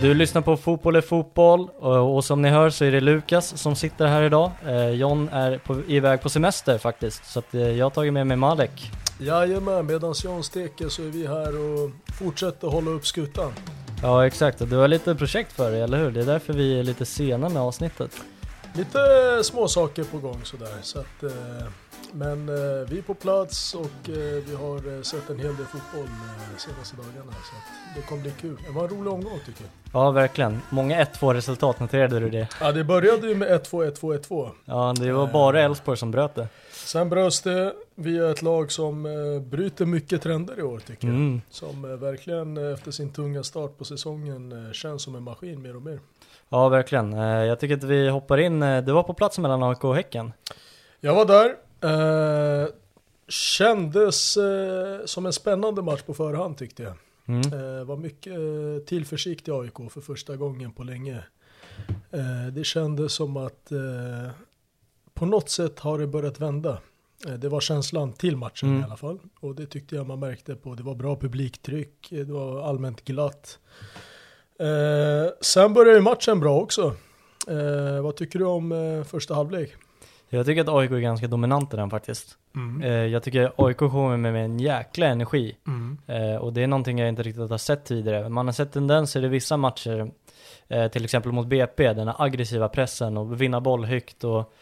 Du lyssnar på Fotboll är fotboll och, som ni hör så är det Lukas som sitter här idag. Eh, John är på, iväg på semester faktiskt, så eh, jag har tagit med mig Malek. Jajamän, medan John steker så är vi här och fortsätter hålla upp skutan. Ja exakt, du har lite projekt för dig, eller hur? Det är därför vi är lite sena med avsnittet. Lite små saker på gång sådär. Så att, eh, men eh, vi är på plats och eh, vi har sett en hel del fotboll eh, senaste dagarna. Så att det kommer bli kul. Det var en rolig omgång tycker jag. Ja verkligen, många 1-2 resultat, noterade du det? Ja, det började ju med 1-2, 1-2, 1-2. Ja, det var bara Elfsborg som bröt det. Sen bröts det. Vi är ett lag som bryter mycket trender i år tycker jag. Mm. Som verkligen efter sin tunga start på säsongen känns som en maskin mer och mer. Ja verkligen, Eh, jag tycker att vi hoppar in, eh, du var på plats mellan AIK och Häcken. Jag var där. Eh, kändes eh, som en spännande match på förhand tyckte jag. Mm. Eh, var mycket eh, tillförsikt i AIK för första gången på länge. Det kändes som att på något sätt har det börjat vända. Det var känslan till matchen Mm. i alla fall. Och det tyckte jag man märkte på. Det var bra publiktryck, det var allmänt glatt. Eh, sen började ju matchen bra också. Eh, vad tycker du om eh, första halvlek? Jag tycker att AIK är ganska dominant i den faktiskt. Eh, Jag tycker AIK kommer med en jäkla energi. Eh, och det är någonting jag inte riktigt har sett tidigare. Man har sett tendenser i vissa matcher, eh, till exempel mot BP, den här aggressiva pressen och vinna boll högt. Och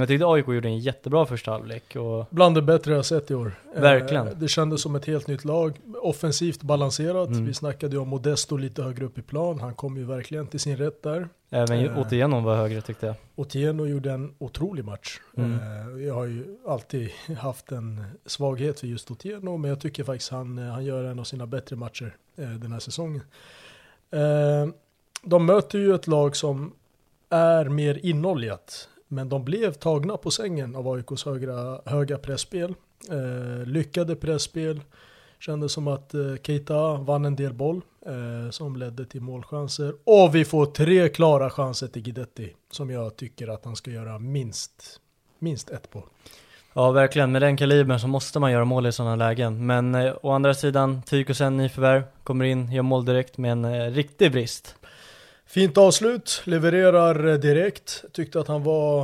jag tyckte AIK gjorde en jättebra första halvlek. Och, Bland det bättre jag sett i år. Eh, Verkligen. Det kändes som ett helt nytt lag. Offensivt balanserat. Mm. Vi snackade ju om Modesto lite högre upp i plan. Han kom ju verkligen till sin rätt där. även Eh. Otieno var högre tyckte jag. Otieno gjorde en otrolig match. Mm. Eh, Jag har ju alltid haft en svaghet för just Otieno. Men jag tycker faktiskt han, eh, han gör en av sina bättre matcher eh, den här säsongen. Eh, De möter ju ett lag som är mer inoljat. Men de blev tagna på sängen av AIKs högra, höga pressspel. Eh, lyckade pressspel. Kändes som att eh, Keita vann en del boll eh, som ledde till målchanser. Och vi får tre klara chanser till Guidetti som jag tycker att han ska göra minst, minst ett på. Ja, verkligen. Med den kalibern så måste man göra mål i sådana lägen. Men eh, å andra sidan, Tykosen nyförvärv, kommer in, gör mål direkt med en eh, riktig brist. Fint avslut, levererar direkt. Tyckte att han var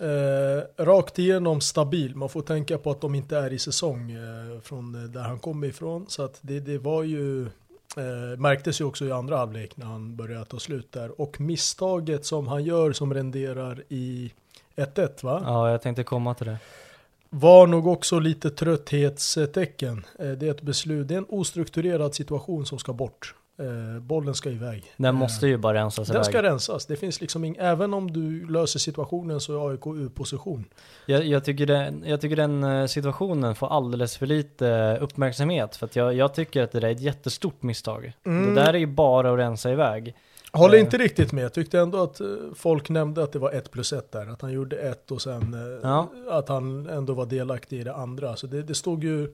eh, rakt igenom stabil. Man får tänka på att de inte är i säsong eh, från där han kommer ifrån. Så att det, det var ju, eh, märktes ju också i andra halvlek när han började ta slut där. Och misstaget som han gör som renderar i 1-1 va? Ja, jag tänkte komma till det. var nog också lite trötthetstecken. Eh, Det är ett beslut, det är en ostrukturerad situation som ska bort. Eh, bollen ska iväg. Den måste ju bara rensas Den iväg. ska rensas. Det finns liksom ing- även om du löser situationen så är AIK ur position. Jag, jag, tycker den, jag tycker den eh, situationen får alldeles för lite eh, uppmärksamhet. För att jag, jag tycker att det där är ett jättestort misstag. Mm. Det där är ju bara att rensa iväg. Håller Eh. inte riktigt med. Jag tyckte ändå att eh, folk nämnde att det var ett plus ett där. Att han gjorde ett och sen eh, Ja. att han ändå var delaktig i det andra. Så det, det stod ju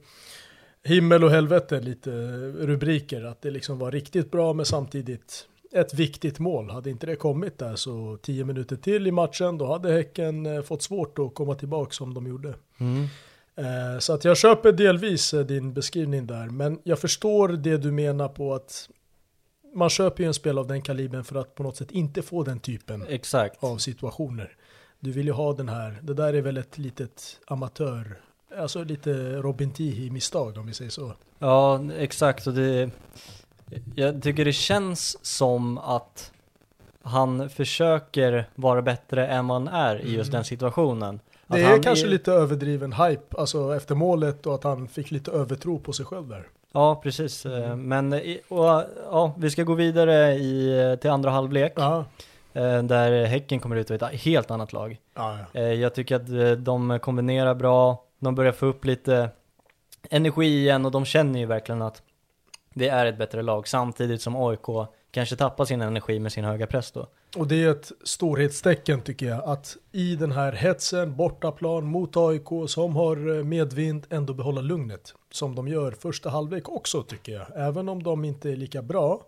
himmel och helvete lite rubriker. Att det liksom var riktigt bra men samtidigt ett viktigt mål. Hade inte det kommit där så tio minuter till i matchen då hade Häcken eh, fått svårt att komma tillbaka som de gjorde. Mm. Eh, Så att jag köper delvis eh, din beskrivning där, men jag förstår det du menar på att man köper ju en spel av den kalibern för att på något sätt inte få den typen Exakt. av situationer. Du vill ju ha den här, det där är väl ett litet amatör, alltså lite Robin Tihi-misstag om vi säger så. Ja, exakt. Och det, jag tycker det känns som att han försöker vara bättre än han är i just den situationen. Att Det är kanske lite överdriven hype, alltså efter målet och att han fick lite övertro på sig själv där. Ja, precis. Eh, Men och, ja, vi ska gå vidare i, till andra halvlek. Ja, eh, Där Häcken kommer ut och ett helt annat lag. ja, ja. Eh, Jag tycker att eh, de kombinerar bra, de börjar få upp lite energi igen och de känner ju verkligen att det är ett bättre lag samtidigt som AIK kanske tappar sin energi med sin höga press då. Och det är ett storhetstecken tycker jag, att i den här hetsen, bortaplan mot AIK som har eh, medvind, ändå behålla lugnet. Som de gör första halvlek också tycker jag. Även om de inte är lika bra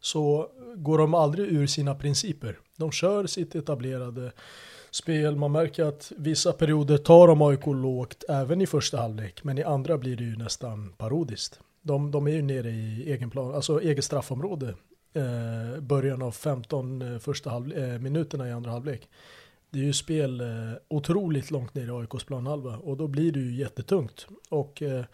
så går de aldrig ur sina principer. De kör sitt etablerade spel. Man märker att vissa perioder tar de AIK lågt även i första halvlek. Men i andra blir det ju nästan parodiskt. De, de är ju nere i egen plan, alltså eget straffområde eh, början av 15 eh, första halv, eh, minuterna i andra halvlek. Det är ju spel eh, otroligt långt ner i AIKs planhalva och då blir det ju jättetungt. Och eh,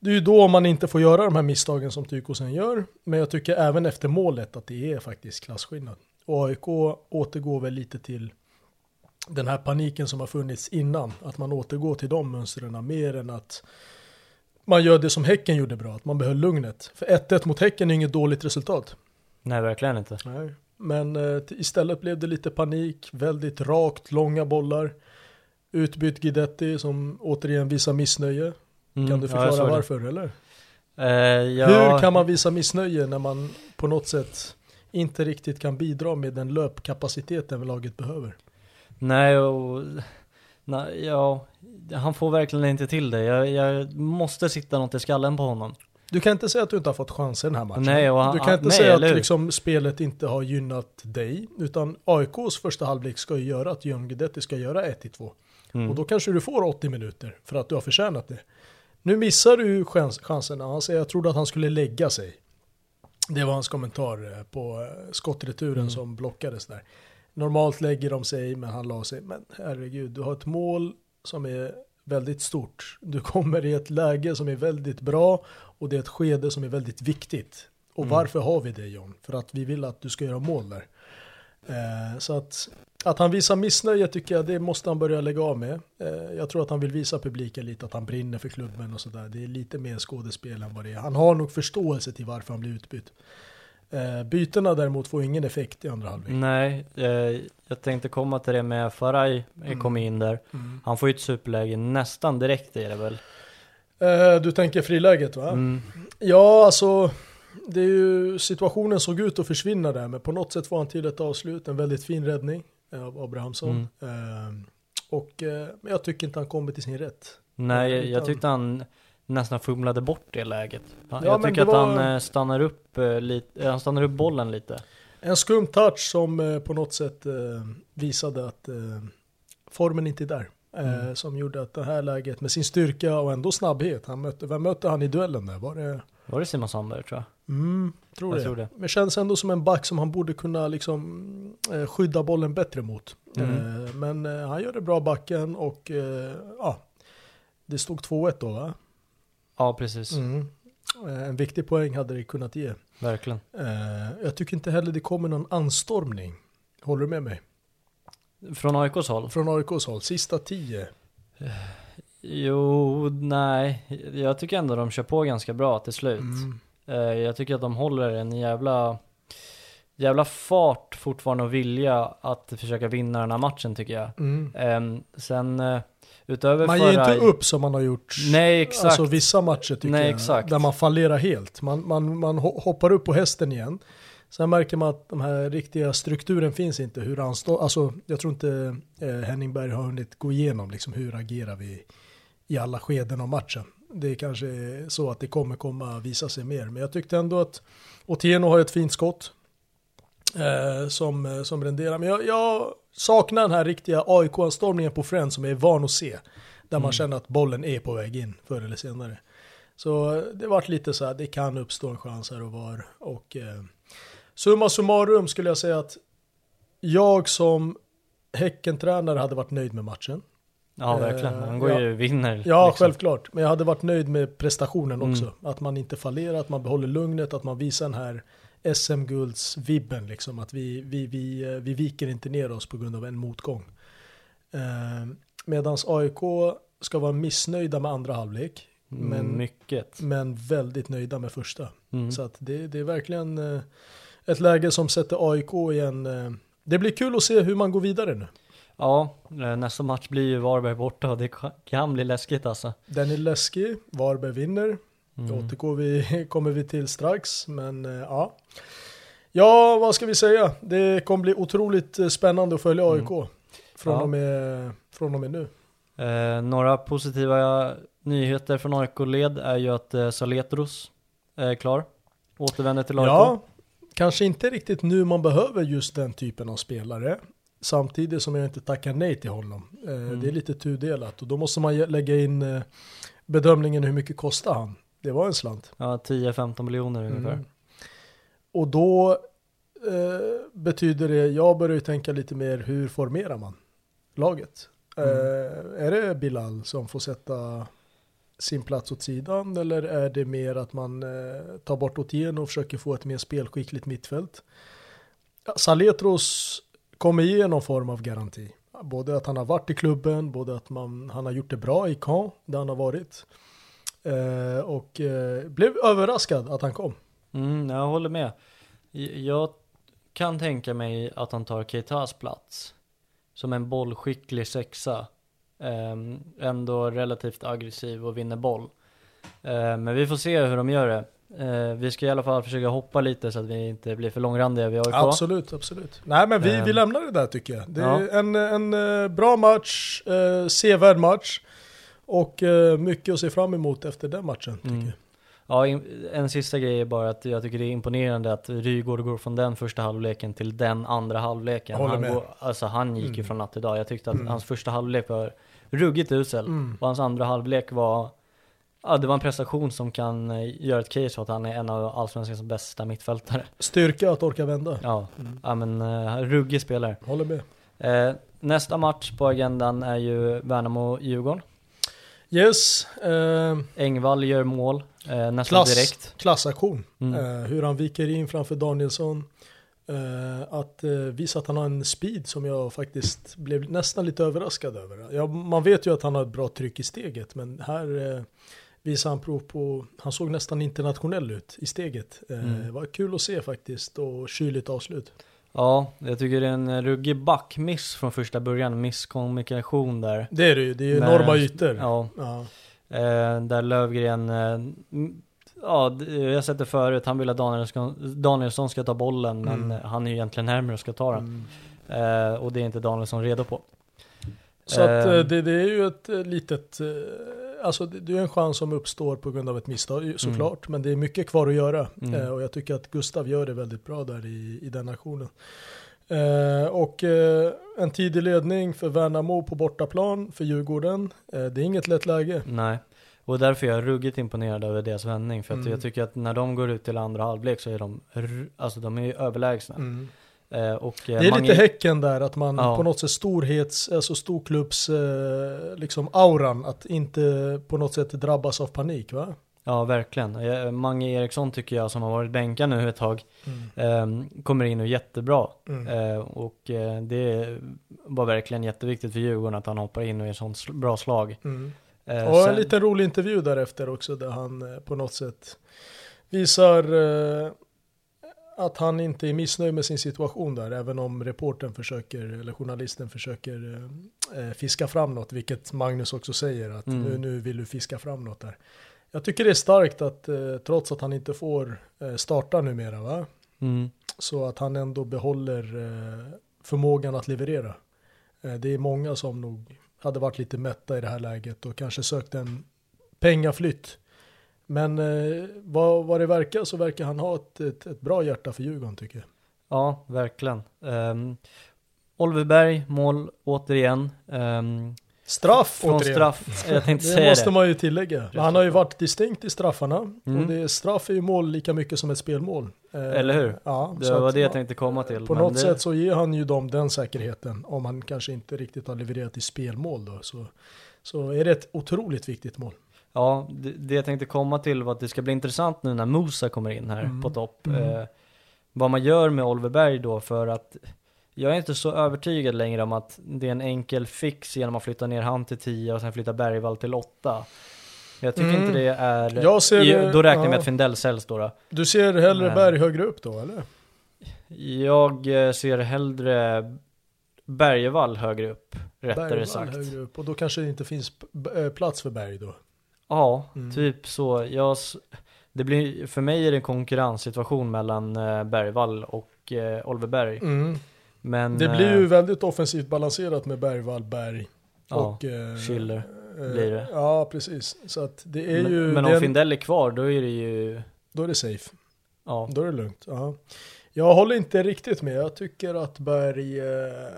det är ju då man inte får göra de här misstagen som Tyko sen gör. Men jag tycker även efter målet att det är faktiskt klasskillnad. Och AIK återgår väl lite till den här paniken som har funnits innan. Att man återgår till de mönstren mer än att man gör det som Häcken gjorde bra, att man behöll lugnet. För 1-1 mot Häcken är inget dåligt resultat. Nej, verkligen inte. Nej. Men eh, istället blev det lite panik, väldigt rakt, långa bollar. Utbytt Guidetti som återigen visar missnöje. Mm, Kan du ja, förklara det. varför eller? Eh, ja, Hur kan man visa missnöje när man på något sätt inte riktigt kan bidra med den löpkapaciteten laget behöver? Nej, och, nej, ja, han får verkligen inte till det. Jag, jag måste sitta något i skallen på honom. Du kan inte säga att du inte har fått chanser den här matchen. Nej, han- du kan inte nej, säga att liksom, spelet inte har gynnat dig. Utan AIKs första halvlek ska ju göra att John Guidetti ska göra 1-2. Mm. Och då kanske du får 80 minuter för att du har förtjänat det. Nu missar du chans, chanserna. Han säger jag trodde att han skulle lägga sig. Det var hans kommentar eh, på eh, skottreturen Mm. som blockades där. Normalt lägger de sig, men han la sig. Men herregud, du har ett mål som är väldigt stort. Du kommer i ett läge som är väldigt bra och det är ett skede som är väldigt viktigt. Och Mm. varför har vi det John? För att vi vill att du ska göra mål där. Eh, så att, att han visar missnöje tycker jag, det måste han börja lägga av med. Eh, jag tror att han vill visa publiken lite att han brinner för klubben och sådär. Det är lite mer skådespel än vad det är. Han har nog förståelse till varför han blir utbytt. Eh, bytena däremot får ingen effekt i andra halvlek. Nej, eh, jag tänkte komma till det med Faraj Mm. kom in där. Mm. Han får ju ett superläge nästan direkt i det väl. Eh, du tänker friläget va? Mm. Ja, alltså det är ju, situationen såg ut att försvinna där, men på något sätt får han till ett avslut, en väldigt fin räddning eh, av Abrahamsson. Mm. Eh, och eh, men jag tycker inte han kommer till sin rätt. Nej, jag, Utan- jag tyckte han nästan fumlade bort det läget. Ja, jag tycker att var- han eh, stannar upp eh, lite, eh, han stannar upp bollen lite. En skum touch som på något sätt visade att formen inte är där. Mm. Som gjorde att det här läget med sin styrka och ändå snabbhet, han mötte, vem mötte han i duellen där? Var det? Var det Simon Sandberg tror jag? Mm, tror, Jag det. tror det. Men känns ändå som en back som han borde kunna liksom, skydda bollen bättre mot. Mm. Men han gör det bra backen och ja, det stod 2-1 då va? Ja, precis. Mm. Eh, en viktig poäng hade det kunnat ge. Verkligen. Eh, jag tycker inte heller det kommer någon anstormning. Håller du med mig? Från AIKs håll? Från AIKs håll, sista tio. Jo, nej. Jag tycker ändå de kör på ganska bra till slut. Mm. Eh, jag tycker att de håller en jävla, jävla fart fortfarande och vilja att försöka vinna den här matchen tycker jag. Mm. Ehm, sen eh, utöver Man förra... ger inte upp som man har gjort Nej, exakt. Alltså vissa matcher tycker Nej, jag, exakt. där man fallerar helt. Man, man, man ho- hoppar upp på hästen igen. Sen märker man att den här riktiga strukturen finns inte. Hur han står, alltså jag tror inte eh, Henning Berg har hunnit gå igenom liksom hur agerar vi i alla skeden av matchen. Det är kanske är så att det kommer komma visa sig mer. Men jag tyckte ändå att Otieno har ett fint skott. Eh, som, eh, som renderar. Men jag, jag saknar den här riktiga AIK-anstormningen på Friends som jag är van att se. Där man känner att bollen är på väg in förr eller senare. Så det vart lite så här, det kan uppstå en chans här och var. Och eh, summa summarum skulle jag säga att jag som Häcken-tränare hade varit nöjd med matchen. Ja, verkligen. Eh, Han går ja. ju vinner. Ja, liksom. självklart. Men jag hade varit nöjd med prestationen också. Mm. Att man inte fallerar, att man behåller lugnet, att man visar den här SM-guldsvibben. Liksom. Att vi, vi, vi, eh, vi viker inte ner oss på grund av en motgång. Eh, Medan AIK ska vara missnöjda med andra halvlek. Men, Mycket. men väldigt nöjda med första. Mm. Så att det, det är verkligen eh, ett läge som sätter AIK i en... eh, Det blir kul att se hur man går vidare nu. Ja, eh, nästa match blir ju Varberg borta och det ka- kan bli läskigt alltså. Den är läskig, Varberg vinner. Det Mm. återgår vi, kommer vi till strax, men eh, ja. Ja, vad ska vi säga? Det kommer bli otroligt eh, spännande att följa AIK från, Ja. och med, från och med nu. Eh, några positiva nyheter från AIK-led är ju att eh, Saletros är klar. Återvänder till AIK. Ja, kanske inte riktigt nu man behöver just den typen av spelare. Samtidigt som jag inte tackar nej till honom. Eh, Mm. Det är lite tudelat och då måste man lägga in eh, bedömningen hur mycket kostar han. Det var en slant. Ja, 10-15 miljoner ungefär. Mm. Och då eh, betyder det, jag börjar ju tänka lite mer hur formerar man laget? Mm. Eh, är det Bilal som får sätta sin plats åt sidan eller är det mer att man eh, tar bort Otieno och försöker få ett mer spelskickligt mittfält? Ja, Saletros kommer ge någon form av garanti. Både att han har varit i klubben, både att man, han har gjort det bra i Caen, där han har varit. Eh, och eh, blev överraskad att han kom. Mm, jag håller med. Jag kan tänka mig att han tar Keitas plats. Som en bollskicklig sexa. Ehm, ändå relativt aggressiv och vinner boll. Ehm, men vi får se hur de gör det. Ehm, vi ska i alla fall försöka hoppa lite så att vi inte blir för långrandiga vid AIK. Absolut, absolut. Nej men vi, Ehm. vi lämnar det där tycker jag. Det är Ja. en, en eh, bra match, eh, sevärd match. Och eh, mycket att se fram emot efter den matchen tycker Mm. jag. Ja, en sista grej är bara att jag tycker det är imponerande att Rygaard går från den första halvleken till den andra halvleken. Han, med. går, alltså, han gick ju Mm. från natt till dag. Jag tyckte att Mm. hans första halvlek var ruggigt usel. Mm. Och hans andra halvlek var, ja det var en prestation som kan eh, göra ett case för att han är en av allsvenskans bästa mittfältare. Styrka att orka vända. Ja, Mm. ja men uh, ruggig spelare. Håller med. Eh, nästa match på agendan är ju Värnamo-Djurgården. Yes, eh, Engvall gör mål eh, nästan klass, direkt. klassaktion. Mm. Eh, hur han viker in framför Danielsson. Eh, att eh, visa att han har en speed som jag faktiskt blev nästan lite överraskad över. Ja, man vet ju att han har ett bra tryck i steget, men här eh, visar han prov på, han såg nästan internationell ut i steget. Eh, Mm. Det var kul att se faktiskt och kyligt avslut. Ja, jag tycker det är en ruggig backmiss från första början, misskommunikation där. Det är det ju, det är ju enorma ytor. Ja, Ja. eh, där Lövgren, eh, ja jag sett det förut, han vill att Danielsson, Danielsson ska ta bollen, men Mm. han är ju egentligen närmare och ska ta den. Mm. Eh, och det är inte Danielsson redo på. Så att Eh. eh, det, det är ju ett eh, litet, alltså det, är en chans som uppstår på grund av ett misstag ju, såklart, men det är mycket kvar att göra. Mm. Eh, och jag tycker att Gustav gör det väldigt bra där i, i den aktionen. Eh, och eh, en tidig ledning för Värnamo på bortaplan för Djurgården. Eh, det är inget lätt läge. Nej. Och därför är jag ruggigt imponerad över deras vändning, för att Mm. jag tycker att när de går ut till andra halvlek så är de, alltså de är överlägsna. Mm. Eh, och, eh, Det är Mange- lite Häcken där, att man Ja. på något sätt storhets, alltså storklubbs, eh, liksom auran, att inte på något sätt drabbas av panik va? Ja, verkligen. Mange Eriksson tycker jag, som har varit bänkad nu ett tag, Mm. eh, kommer in och jättebra. Mm. Eh, och eh, det var verkligen jätteviktigt för Djurgården att han hoppar in och är sånt sl- bra slag. Mm. Och en sen- liten rolig intervju därefter också där han på något sätt visar att han inte är missnöjd med sin situation där, även om reporten försöker, eller journalisten försöker eh, fiska fram något, vilket Magnus också säger, att Mm. nu, nu vill du fiska fram något där. Jag tycker det är starkt att eh, trots att han inte får eh, starta numera, va? Mm. så att han ändå behåller eh, förmågan att leverera. Eh, det är många som nog hade varit lite mätta i det här läget och kanske sökt en pengaflytt. Men eh, vad, vad det verkar så verkar han ha ett, ett, ett bra hjärta för Djurgården tycker jag. Ja, verkligen. Um, Oliver Berg, mål återigen. Ehm, Straff från återigen. straff, jag tänkte Det säga måste det. man ju tillägga. Men han har ju varit distinkt i straffarna. Mm. Och det, straff är ju mål lika mycket som ett spelmål. Eh, Eller hur? Ja, Det så var att- det jag tänkte komma till. På något det, sätt så ger han ju dem den säkerheten. Om han kanske inte riktigt har levererat i spelmål då. Så, så är det ett otroligt viktigt mål. Ja, det, det jag tänkte komma till var att det ska bli intressant nu när Musa kommer in här Mm. på topp. Mm. Eh, vad man gör med Oliver Berg då för att jag är inte så övertygad längre om att det är en enkel fix genom att flytta ner han till 10 och sen flytta Bergvall till 8. Jag tycker Mm. inte det är... Jag ser det- då räknar jag med att Findell säljs då, då. Du ser hellre Men- Berg högre upp då eller? Jag eh, ser hellre Bergvall högre upp, rättare Bergvall sagt. högre upp. Och då kanske det inte finns eh, plats för Berg då. Ja, Mm. typ så. Jag, det blir, för mig är det en konkurrenssituation mellan eh, Bergvall och eh, Oliver Berg. Men, Det blir ju eh, väldigt offensivt balanserat med Bergvall, Berg Ja, och... eh, Schiller eh, blir det. Ja, precis. Så att det är men, ju... men om är en- Findell är kvar, då är det ju, Då är det safe. ja. Då är det lugnt. Ja. Jag håller inte riktigt med. Jag tycker att Berg,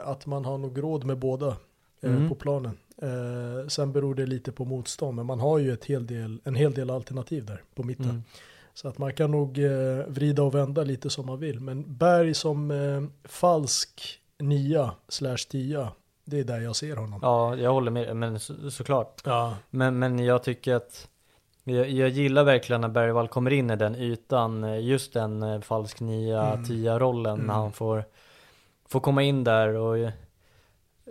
att man har nog råd med båda Mm. på planen. Eh, sen beror det lite på motstånd, men man har ju ett hel del, en hel del alternativ där på mitten. Mm. Så att man kan nog eh, vrida och vända lite som man vill. Men Berg som eh, falsk nia slash tia, det är där jag ser honom. ja, jag håller med, men så, såklart. Ja. Men, men jag tycker att jag, jag gillar verkligen när Bergvall kommer in i den ytan, eh, just den eh, falsk nia, Mm. tia rollen Mm. när han får, får komma in där och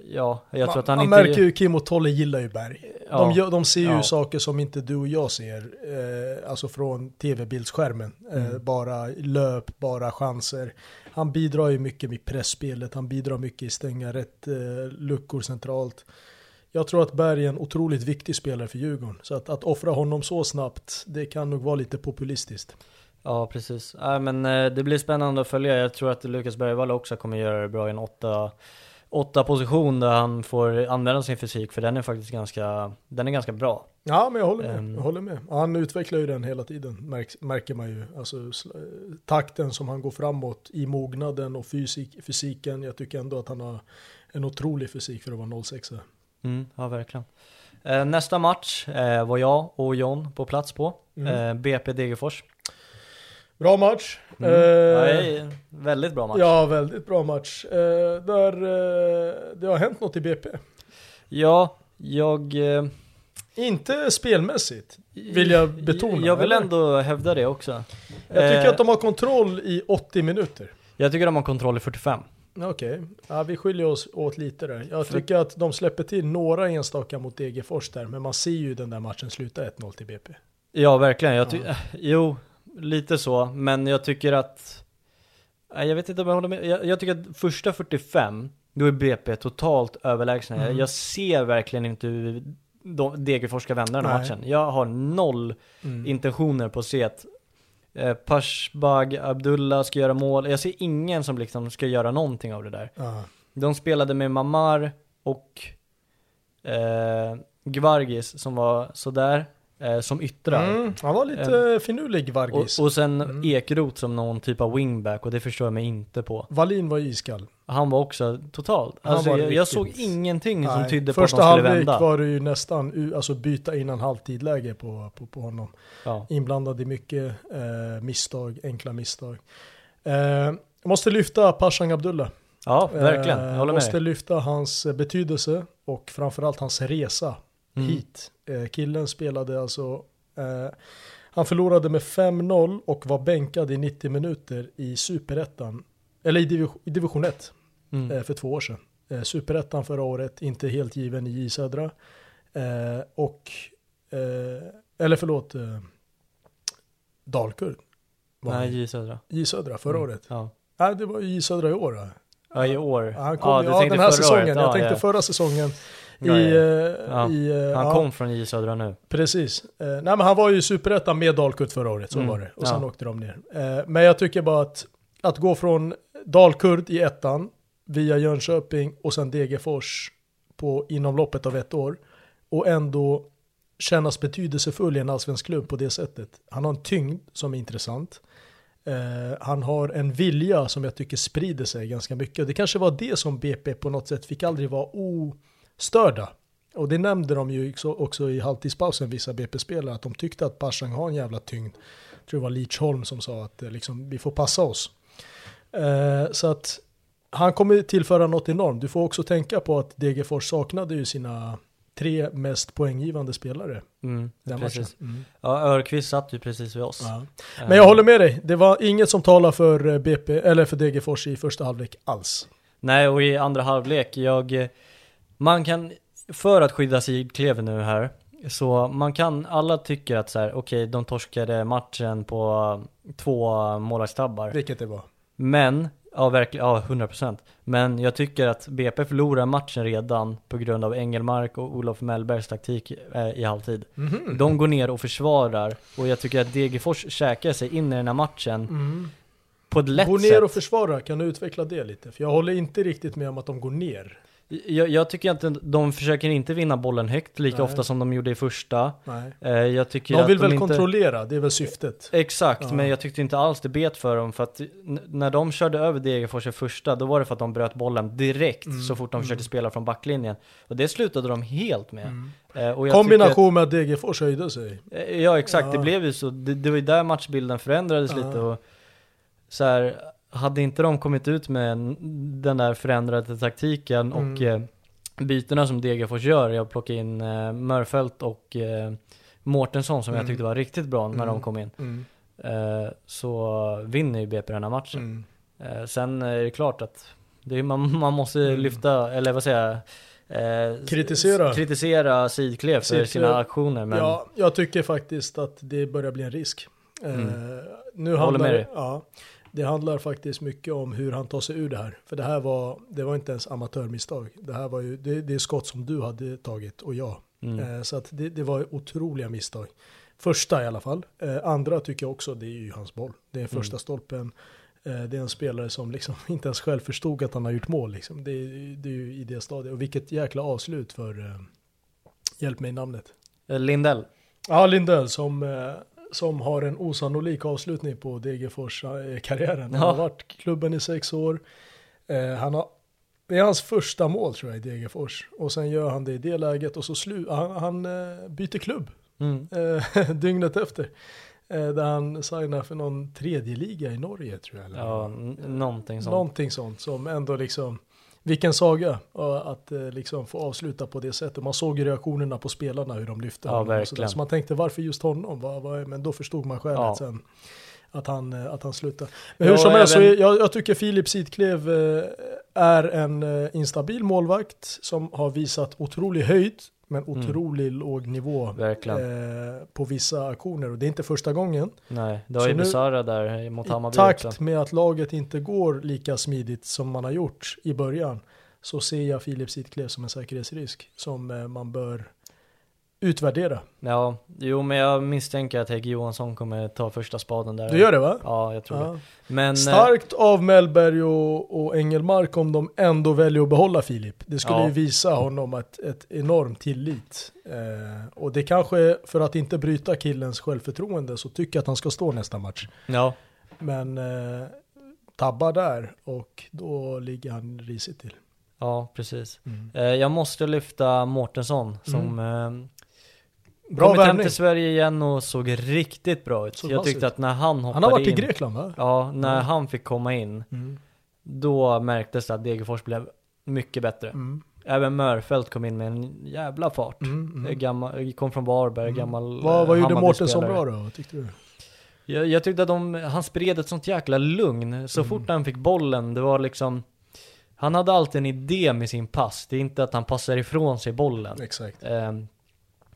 ja, jag tror man, att han man inte... märker ju Kim och Tolle gillar ju Berg. Ja, De, de ser ju ja. saker som inte du och jag ser, eh, alltså från tv-bildsskärmen. Eh, Mm. bara löp, bara chanser. Han bidrar ju mycket med pressspelet, han bidrar mycket i stänga rätt eh, luckor centralt. Jag tror att Berg är en otroligt viktig spelare för Djurgården. Så att, att offra honom så snabbt, det kan nog vara lite populistiskt. Ja, precis. Ja, men eh, det blir spännande att följa. Jag tror att Lukas Bergvall också kommer göra det bra i en åtta, åtta position där han får använda sin fysik, för den är faktiskt ganska, den är ganska bra. Ja, men jag håller med. Ehm. Jag håller med. Han utvecklar ju den hela tiden, märks, märker man ju. Alltså, sl- takten som han går framåt i mognaden och fysik, fysiken. Jag tycker ändå att han har en otrolig fysik för att vara 06. Mm, ja, verkligen. Eh, nästa match eh, var jag och John på plats på. Mm. Eh, BP Degerfors. Bra match. Mm. Eh, ja, väldigt bra match. ja, väldigt bra match. Eh, där eh, det har hänt något i BP. Ja, jag... Eh, Inte spelmässigt, vill jag betona. Jag vill eller? ändå hävda det också. Jag tycker Eh, att de har kontroll i 80 minuter. Jag tycker de har kontroll i 45. Okej, ja, vi skiljer oss åt lite där. Jag För- tycker att de släpper till några enstaka mot Degerfors där, men man ser ju den där matchen sluta 1-0 till BP. Ja, verkligen. Jag ty- Jo, lite så. Men jag tycker att... Jag vet inte om jag håller med. Jag, jag tycker att första 45, då är BP totalt överlägsna. Jag, Mm. jag ser verkligen inte hur de, Degerfors ska vända den här Nej. matchen. Jag har noll Mm. intentioner på att se att eh, Pashbag, Abdullah ska göra mål. Jag ser ingen som liksom ska göra någonting av det där. Ja. De spelade med Mamar och eh, Gvargis som var sådär, eh, som yttrar. Mm, han var lite finurlig, Vargis. Och, och sen Mm. Ekrot som någon typ av wingback och det förstår jag mig inte på. Wallin var iskall. Han var också totalt, alltså var jag, jag såg ingenting som Nej, tydde på att Första de skulle halvlek vända. var det ju nästan alltså byta innan halvtidläge på, på, på honom. Ja. Inblandad i mycket eh, misstag, enkla misstag. Eh, jag måste lyfta Pashan Abdullah. ja, verkligen. Eh, Jag håller med måste dig. lyfta hans eh, betydelse och framförallt hans resa Mm. hit. Eh, killen spelade alltså, eh, han förlorade med 5-0 och var bänkad i 90 minuter i superettan, eller i, division, i division 1 Mm. eh, för två år sedan. Eh, superettan förra året, inte helt given i J Södra. Eh, och, eh, eller förlåt, eh, Dalkurd. var Nej. J Södra. J Södra förra året. Ja. Nej, det var J Södra i år. då. Ja, i år. Han kom, ja, ja, den här förra säsongen. året. Jag Ja, tänkte ja. förra säsongen. I, Ja, eh, Ja. i, eh, Han kom från J Södra nu. Precis. Eh, nej men han var ju superettan med Dalkurd förra året, så Mm, var det. Och sen åkte de ner. Men jag tycker bara att, att gå från Dalkurd i ettan, via Jönköping och sen Degerfors på, inom loppet av ett år. Och ändå kännas betydelsefull i en allsvensk klubb på det sättet. Han har en tyngd som är intressant. Eh, han har en vilja som jag tycker sprider sig ganska mycket. Det kanske var det som BP på något sätt fick aldrig vara ostörda. Och det nämnde de ju också- i halvtidspausen, vissa BP-spelare, att de tyckte att Persson har en jävla tyngd. Jag tror det var Leach Holm som sa att eh, liksom, vi får passa oss. Eh, så att han kommer tillföra något enormt. Du får också tänka på att Degerfors saknade ju sina tre mest poänggivande spelare Mm, den precis. Mm. Ja, Örqvist satt ju precis vid oss. Ja. Men jag håller med dig, det var inget som talar för eh, BP, eller för Degerfors i första halvlek alls. Nej, och i andra halvlek, jag... Man kan, för att skydda Sidklev nu här, så man kan, alla tycker att så här, okej, de torskade matchen på två målvaktstabbar. Vilket det var. Men, ja verkligen, ja 100%. Men jag tycker att BP förlorar matchen redan på grund av Engelmark och Olof Mellbergs taktik eh, i halvtid. Mhm. De går ner och försvarar och jag tycker att Degerfors käkar sig in i den här matchen Mm. på ett lätt Gå ner sätt. och försvara, kan du utveckla det lite? För jag håller inte riktigt med om att de går ner. Jag, jag tycker att de försöker inte vinna bollen högt lika Nej. ofta som de gjorde i första. Nej. Eh, jag tycker De att vill de väl inte... kontrollera, det är väl syftet. Exakt, Ja. men jag tyckte inte alls det bet för dem för att när de körde över Degerfors i första, då var det för att de bröt bollen direkt Mm, så fort de försökte spela från backlinjen. Och det slutade de helt med. Mm. Eh, Kombination med att Degerfors höjde sig. att, eh, Ja exakt, det Ja. blev ju så. Det, det var ju där matchbilden förändrades Ja. lite och så här, hade inte de kommit ut med en- den där förändrade taktiken och Mm. eh, bytena som Degerfors gör, jag plockar in eh, Mörfält och eh, Mårtensson som jag Mm. tyckte var riktigt bra när de Mm. kom in. Mm. Eh, så vinner ju BP den här matchen. Mm. Eh, sen är det klart att det man, man måste Mm. lyfta, eller vad säger jag? Eh, Kritisera. Kritisera Sidklev för sina aktioner. Men Ja, jag tycker faktiskt att det börjar bli en risk. Eh, Mm. nu Jag håller handlar med dig. ja, det handlar faktiskt mycket om hur han tar sig ur det här. För det här var, det var inte ens amatörmisstag. Det här var ju, det, det är skott som du hade tagit och jag. mm. Eh, så att det, det var otroliga misstag. Första i alla fall. Eh, andra tycker jag också, det är ju hans boll. Det är första Mm. stolpen. Eh, det är en spelare som liksom inte ens själv förstod att han har gjort mål. Liksom. Det, är- det är ju i det stadiet. Och vilket jäkla avslut för, eh, hjälp mig namnet. Eh, Lindell. Ja, Lindell som, eh, som har en osannolik avslutning på Degerfors-karriären. Han har varit klubben i sex år. Eh, han har, det är hans första mål tror jag i Degerfors. Och sen gör han det i det läget och så slu, han, han eh, byter klubb Mm. eh, dygnet efter. Eh, där han signar för någon tredje liga i Norge tror jag. Eller? Ja, någonting sånt. Någonting sånt som ändå liksom, vilken saga att eh, liksom få avsluta på det sättet. Man såg ju reaktionerna på spelarna hur de lyfte Ja, honom. verkligen. Så man tänkte varför just honom? Men då förstod man skälet Ja. sen. Att han, eh, att han slutade. Men Ja, hur som helst, så även- jag, jag tycker Filip Sidklev eh, är en instabil målvakt som har visat otrolig höjd men otrolig låg nivå Mm. Eh, på vissa aktioner. Och det är inte första gången. Nej, det var ju Besara där mot I Hammarby takt också. med att laget inte går lika smidigt som man har gjort i början så ser jag Filip Sidklev som en säkerhetsrisk som eh, man bör utvärdera. Ja, jo men jag misstänker att Hägg Johansson kommer ta första spaden där. Du gör det va? Ja, jag tror det. Ja. Men, eh, Starkt av Mellberg och, och Engelmark om de ändå väljer att behålla Filip. Det skulle Ja. ju visa honom ett, ett enormt tillit. Eh, och det kanske, för att inte bryta killens självförtroende, så tycker jag att han ska stå nästa match. ja, Men eh, tabbar där och då ligger han risigt till. ja, precis. Eh, jag måste lyfta Mårtensson som eh, Mm. Bra kommit hem värvning. till Sverige igen och såg riktigt bra ut. Såg jag tyckte ut. att när han hoppade Han har varit i in, Grekland va? Ja, när Mm. han fick komma in, Mm. då märktes det att Degerfors blev mycket bättre. Mm. Även Mörfält kom in med en jävla fart. Mm. Mm. Gammal, kom från Varberg, gammal Vad, vad gjorde Mårtensson bra då? Tyckte du? Jag, jag tyckte att de, han spred ett sånt jäkla lugn. Så fort han fick bollen, det var liksom Han hade alltid en idé med sin pass. Det är inte att han passar ifrån sig bollen. Exakt. Ehm,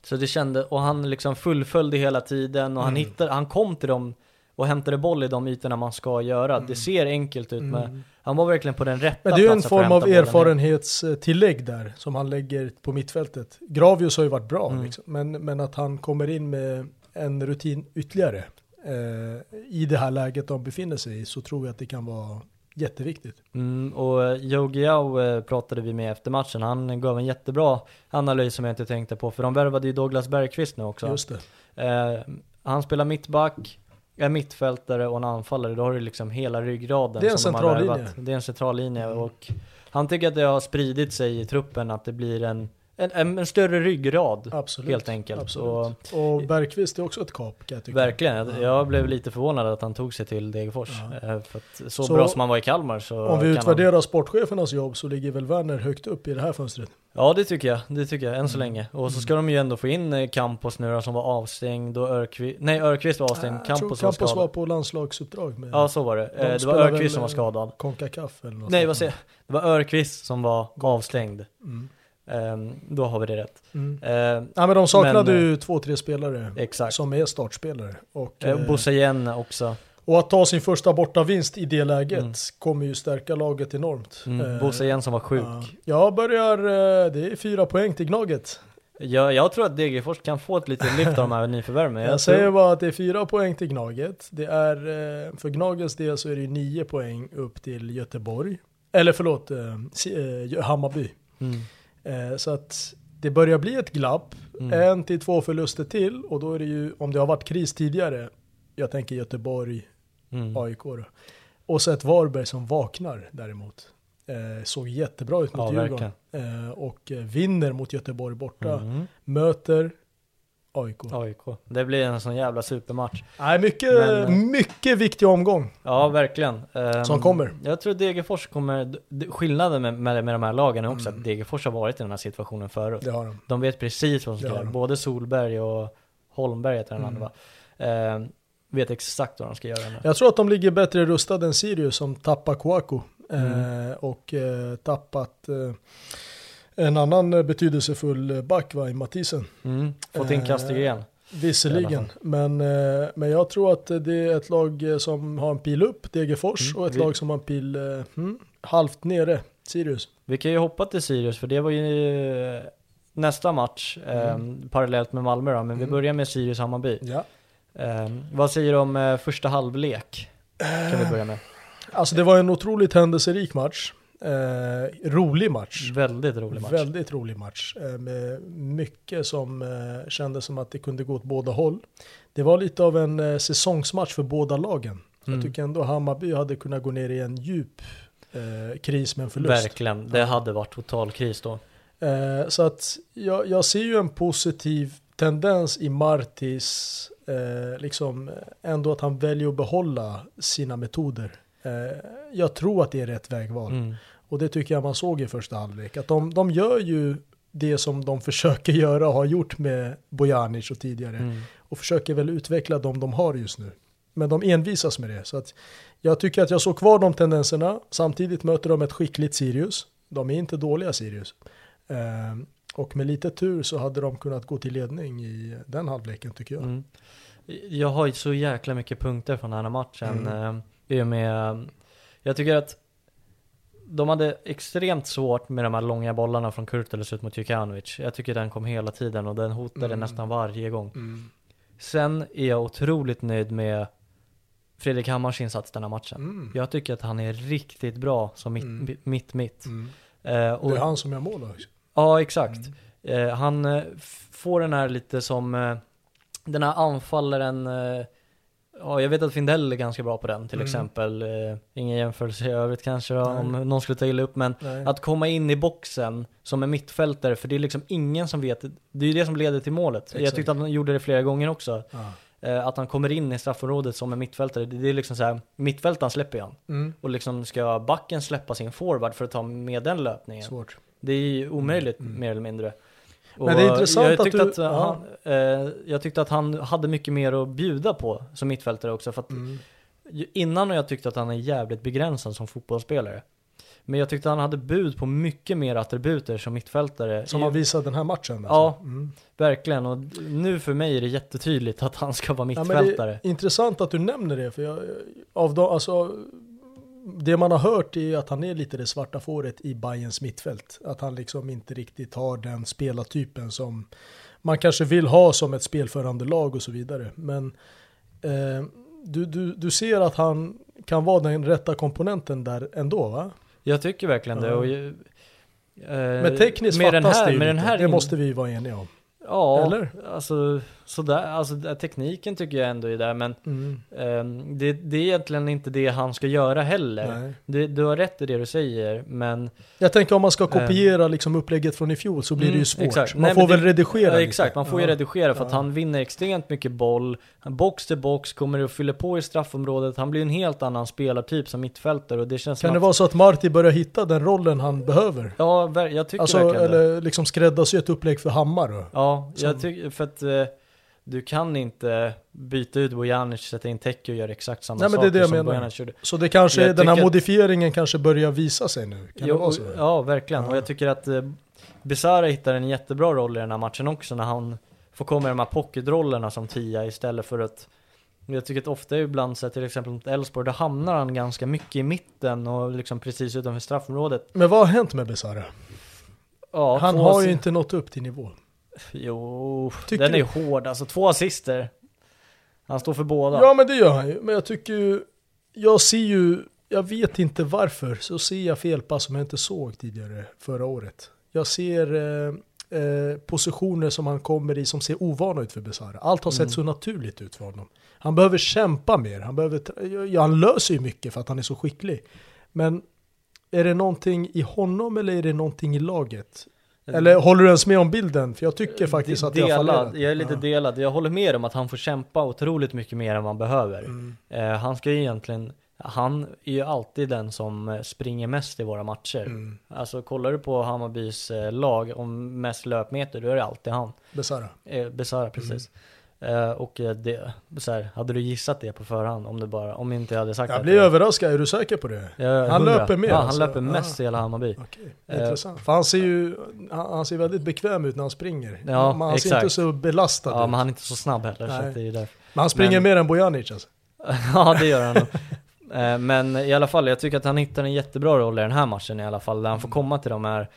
så det kände, och han liksom fullföljde hela tiden och han Mm. hittade, han kom till dem och hämtade boll i de ytorna man ska göra. Det ser enkelt ut men Mm. han var verkligen på den rätta Men det är ju en platsen form av erfarenhetstillägg där som han lägger på mittfältet. Gravius har ju varit bra, Mm. liksom. men, men att han kommer in med en rutin ytterligare eh, i det här läget de befinner sig i så tror jag att det kan vara jätteviktigt. Mm, och Joe Giao eh, pratade vi med efter matchen. Han gav en jättebra analys som jag inte tänkte på. För de värvade ju Douglas Bergqvist nu också. Just det. Eh, han spelar mittback, är mittfältare och en anfallare. Då har du liksom hela ryggraden. Det är en som de har central värvat. linje. Mm. Det är en central linje och han tycker att det har spridit sig i truppen att det blir en, en, en, en större ryggrad. Absolut. Helt enkelt. Absolut. Och, Och, Bergqvist är också ett kap kan jag tycka. verkligen, jag, Ja. jag blev lite förvånad att han tog sig till Degerfors. Ja. Eh, så, Så- bra som han var i Kalmar så Om vi utvärderar sportchefernas jobb så ligger väl Werner högt upp i det här fönstret. Ja det tycker jag, det tycker jag, än Mm. så länge. Och så ska de ju ändå få in eh, Campos nu som var avstängd och Örqvist, nej Örqvist var avstängd, tror Campos var Campos var på landslagsuppdrag med Ja så var det, De Eh, det var Örqvist som var skadad. Concacaf eller något Nej vad säger jag? Det var Örqvist som var avstängd. Mm. Ehm, då har vi det rätt. Mm. Ehm, Ja men de saknade Men, eh, ju två, tre spelare exakt. som är startspelare. Och, Eh, eh, Bosse igen också. och att ta sin första bortavinst i det läget Mm. kommer ju stärka laget enormt. Mm, Eh, Bosse igen som var sjuk. ja. Jag börjar, eh, det är fyra poäng till Gnaget. Jag, jag tror att Degerfors kan få ett litet lyft av de här nyförvärven. Jag, Jag säger bara att det är fyra poäng till Gnaget. Det är, eh, för Gnagets del så är det ju nio poäng upp till Göteborg. Eller förlåt, eh, eh, Hammarby. mm, Eh, så att det börjar bli ett glapp. mm, En till två förluster till och då är det ju, om det har varit kris tidigare, jag tänker Göteborg, mm. AIK då. Och så ett Varberg som vaknar däremot. Eh, såg jättebra ut mot Ja, Djurgården. Eh, och eh, vinner mot Göteborg borta. Mm. Möter AIK. AIK. Det blir en sån jävla supermatch. Nej, mycket, Men, eh, mycket viktig omgång. Ja, verkligen. Ehm, Som kommer. Jag tror Degerfors kommer, skillnaden med, med, med de här lagen är också Mm. att Degerfors har varit i den här situationen förut. Det har de. De vet precis vad som ska har göra. de. Både Solberg och Holmberg heter den Mm. andra va? Ehm, vet exakt vad de ska göra nu. Jag tror att de ligger bättre rustade än Sirius som tappar Kouakou. Mm. Eh, och eh, tappat en annan eh, betydelsefull back va, i Mathisen. Mm. Fått in Eh, Kastegren. I Visserligen, men, eh, men jag tror att det är ett lag eh, som har en pil upp, Degerfors, Mm, och ett vi- lag som har en pil eh, hmm, halvt nere, Sirius. Vi kan ju hoppa till Sirius för det var ju eh, nästa match ehm, parallellt med Malmö då, men vi Mm. börjar med Sirius-Hammarby. Ja. Ehm, vad säger du om eh, första halvlek? Kan vi börja med. Alltså det var en otroligt händelserik match. Eh, rolig match. Väldigt rolig match. Väldigt rolig match. Eh, med mycket som eh, kändes som att det kunde gå åt båda håll. Det var lite av en eh, säsongsmatch för båda lagen. Mm. Jag tycker ändå Hammarby hade kunnat gå ner i en djup eh, kris med en förlust. Verkligen, det hade varit total kris då. Eh, så att jag, jag ser ju en positiv tendens i Martis, eh, liksom ändå att han väljer att behålla sina metoder. Eh, jag tror att det är rätt vägval. Mm. Och det tycker jag man såg i första halvlek. Att de, de gör ju det som de försöker göra och har gjort med Bojanic och tidigare. Mm. Och försöker väl utveckla de de har just nu. Men de envisas med det. Så att jag tycker att jag såg kvar de tendenserna. Samtidigt möter de ett skickligt Sirius. De är inte dåliga Sirius. Eh, och med lite tur så hade de kunnat gå till ledning i den halvleken tycker jag. Mm. Jag har ju så jäkla mycket punkter från den här matchen. Mm. Mm. I och med, jag tycker att de hade extremt svårt med de här långa bollarna från Kurtulus ut mot Jukanovic. Jag tycker den kom hela tiden och den hotade Mm. nästan varje gång. Mm. Sen är jag otroligt nöjd med Fredrik Hammars insats den här matchen. Mm. Jag tycker att han är riktigt bra som mitt, Mm. mitt, mitt. Mm. Eh, och, Det är han som gör mål också. Ja, exakt. Eh, han eh, får den här lite som, eh, den här anfallaren, eh, ja jag vet att Findell är ganska bra på den till Mm. exempel. Eh, ingen jämförelse i övrigt kanske då, om någon skulle ta illa upp, men Nej. att komma in i boxen som en mittfältare, för det är liksom ingen som vet, det är ju det som leder till målet. Jag Exakt. tyckte att han gjorde det flera gånger också. Ja. Eh, att han kommer in i straffområdet som en mittfältare, det det är liksom så här, mittfältaren släpper ju han. Mm. Och liksom ska backen släppa sin forward för att ta med den löpningen. Svårt. Det är ju omöjligt Mm. mer eller mindre. Och Men det är intressant jag att tyckte du- att, han, eh, jag tyckte att han hade mycket mer att bjuda på som mittfältare också. För att Mm. innan har jag tyckt att han är jävligt begränsad som fotbollsspelare. Men jag tyckte han hade bud på mycket mer attributer som mittfältare. Som han visade den här matchen. alltså. Ja, Mm. verkligen. Och nu för mig är det jättetydligt att han ska vara Ja, mittfältare. är intressant att du nämner det, för jag, av de, alltså, det man har hört är att han är lite det svarta fåret i Bayerns mittfält. Att han liksom inte riktigt har den spelartypen som man kanske vill ha som ett spelförande lag och så vidare. Men eh, du, du, du ser att han kan vara den rätta komponenten där ändå va? Jag tycker verkligen det. Och, eh, Men tekniskt med fattas den här, det ju med lite. den här det måste vi vara eniga om. Ja, Eller? alltså sådär, alltså tekniken tycker jag ändå är där men Mm. ehm, det, det är egentligen inte det han ska göra heller. Det, du har rätt i det du säger men Jag tänker om man ska kopiera liksom upplägget från i fjol så blir det Mm, ju svårt. exakt. Man Nej, får väl det- redigera ja. Exakt, man får ju redigera för att han vinner extremt mycket boll. Box till box, kommer och fyller på i straffområdet. Han blir en helt annan spelartyp som mittfältare och det känns Kan det att, vara så att Marti börjar hitta den rollen han behöver? Ja, jag tycker Alltså, verkligen det. eller liksom skräddarsy ett upplägg för Hammar? Ja, jag Som- tycker för att eh, du kan inte byta ut Bojanic, sätta in Teke och göra exakt samma Nej, men det är det jag som menar. Bojanic gjorde. Så det kanske, Jag den här att- modifieringen kanske börjar visa sig nu? Kan Jo, det vara så? Ja, verkligen. Och jag tycker att eh, Besara hittar en jättebra roll i den här matchen också när han får komma i de här pocketrollerna som tia istället för att jag tycker att ofta ibland så till exempel mot Elfsborg, då hamnar han ganska mycket i mitten och liksom precis utanför straffområdet. Men vad har hänt med Besara? Ja, han har ju assi- inte nått upp till nivå. Jo, Tycker den är hård alltså. Två assister. Han står för båda. Ja men det gör han ju. Men jag tycker ju, jag ser ju, jag vet inte varför, så ser jag felpass som jag inte såg tidigare förra året. Jag ser eh, eh, positioner som han kommer i som ser ovana ut för Besara. Allt har Mm. sett så naturligt ut för honom. Han behöver kämpa mer, han, behöver, ja, han löser ju mycket för att han är så skicklig. Men är det någonting i honom eller är det någonting i laget? Eller håller du ens med om bilden? För jag tycker faktiskt De- att jag delad, fallerat. Jag är lite Ja. delad. Jag håller med om att han får kämpa otroligt mycket mer än man behöver. Mm. Eh, han ska ju egentligen, han är ju alltid den som eh, springer mest i våra matcher. Mm. Alltså kollar du på Hammarbys eh, lag om mest löpmeter, då är det alltid han. Besara. Eh, Besara, precis. Eh, och eh, det, så här, hade du gissat det på förhand om du bara, om inte jag hade sagt Jag att blir överraskad, är du säker på det? Jag är Han löper mer Ja, han alltså? löper mest Ja. i hela Hammarby. Okej, Eh, intressant. För han ser ju, han, han ser väldigt bekväm ut när han springer. Ja, men han ser exakt. inte så belastad Ja, ut. men han är inte så snabb heller, så Nej. det är därför. Men han springer men- mer än Bojanic alltså. ja, det gör han. Eh, Men i alla fall, jag tycker att han hittar en jättebra roll i den här matchen i alla fall, där han får komma till de här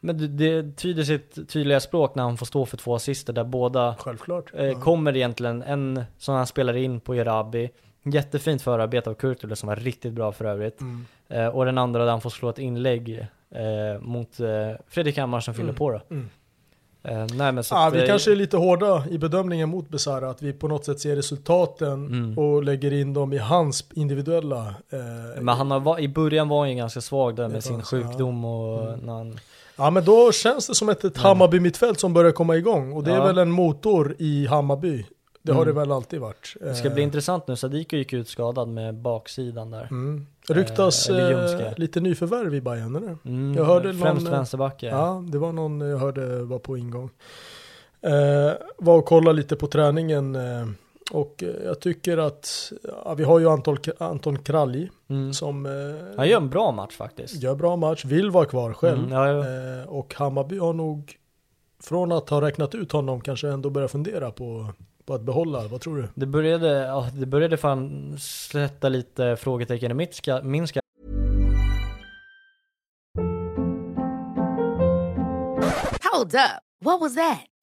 Men det, det tyder sitt tydliga språk när han får stå för två assister där båda eh, Ja. kommer egentligen, en som han spelar in på Erabi Jättefint förarbete av Kurtulus som var riktigt bra för övrigt Mm. eh, Och den andra där han får slå ett inlägg eh, mot eh, Fredrik Hammar som fyller Mm. på Mm. eh, Nej men så Ja, vi eh, kanske är lite hårda i bedömningen mot Besara, att vi på något sätt ser resultaten Mm. och lägger in dem i hans individuella... Eh, Men han har, i början var han ju ganska svag där med sin ja. sjukdom och Mm. när han Ja men då känns det som ett, ett Hammarby-mittfält som börjar komma igång. Och det är Ja. väl en motor i Hammarby. Det har Mm. det väl alltid varit. Det ska Eh, bli intressant nu, Sadiko gick ut skadad med baksidan där Mm. Ryktas eh, ljumske. lite nyförvärv i Bayern eller? mm, Jag hörde Främst någon, eh, vänsterbackar Ja, det var någon jag hörde var på ingång. Eh, var och kollade lite på träningen eh, och eh, jag tycker att ja, vi har ju Anton, Anton Kralj mm. som eh, Han gör en bra match faktiskt gör bra match, vill vara kvar själv. Mm, ja, ja. Eh, och Hammarby har nog från att ha räknat ut honom kanske ändå börjat fundera på, på att behålla, vad tror du? Det började, ja, det började fan sätta lite frågetecken i mitt ska, min skalle Hold up. What was that?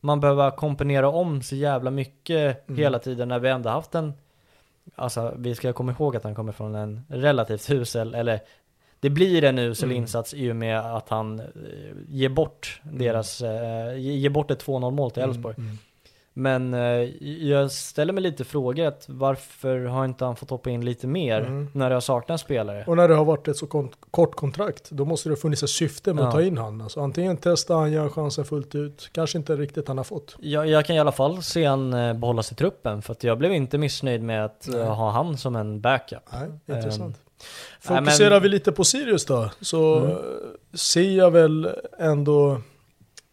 man behövt komponera om så jävla mycket hela tiden när vi ändå haft en Alltså vi ska komma ihåg att han kommer från en relativt usel, eller det blir en usel insats i och med att han eh, ger bort deras, eh, ge- ger bort ett 2-0 mål till Elfsborg. Men eh, jag ställer mig lite frågor att varför har inte han fått hoppa in lite mer när det har saknats spelare? Och när det har varit ett så kon- kort kontrakt, då måste det ha funnits ett syfte med Ja. att ta in han. Alltså, antingen testa han, gör chansen fullt ut, kanske inte riktigt han har fått. Jag, jag kan i alla fall se han eh, behållas i truppen för att jag blev inte missnöjd med att eh, ha han som en backup. Nej, intressant. Nej, Fokuserar men- vi lite på Sirius då, så Mm. ser jag väl ändå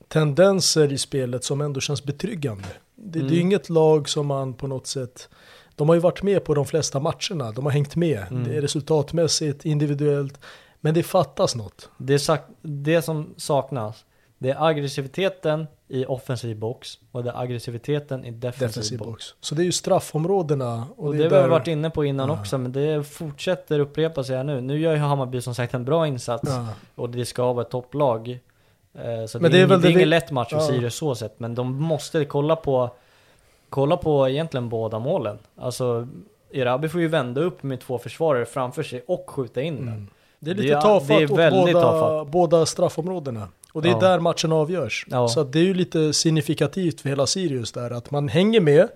tendenser i spelet som ändå känns betryggande. Det, det är ju Mm. inget lag som man på något sätt, de har ju varit med på de flesta matcherna, de har hängt med. Mm. Det är resultatmässigt, individuellt, men det fattas något. Det, sak- det som saknas, det är aggressiviteten i offensiv box och det är aggressiviteten i defensiv, Defensiv box. box. Så det är ju straffområdena. Och, Och det, det är har vi varit inne på innan också, men det fortsätter upprepa sig här nu. Nu gör ju Hammarby som sagt en bra insats Ja. och det ska vara ett topplag. Eh, Så Men det, det är är, väl ing- det är det vi- ingen lätt match för Ja. Sirius så sett, men de måste kolla på, kolla på egentligen båda målen. Alltså, Erabi får ju vända upp med två försvarare framför sig och skjuta in den. Mm. Det är Det lite är- tafatt det är åt båda, tafatt. båda straffområdena. Och det är Ja. där matchen avgörs. Ja. Så det är ju lite signifikativt för hela Sirius där, att man hänger med,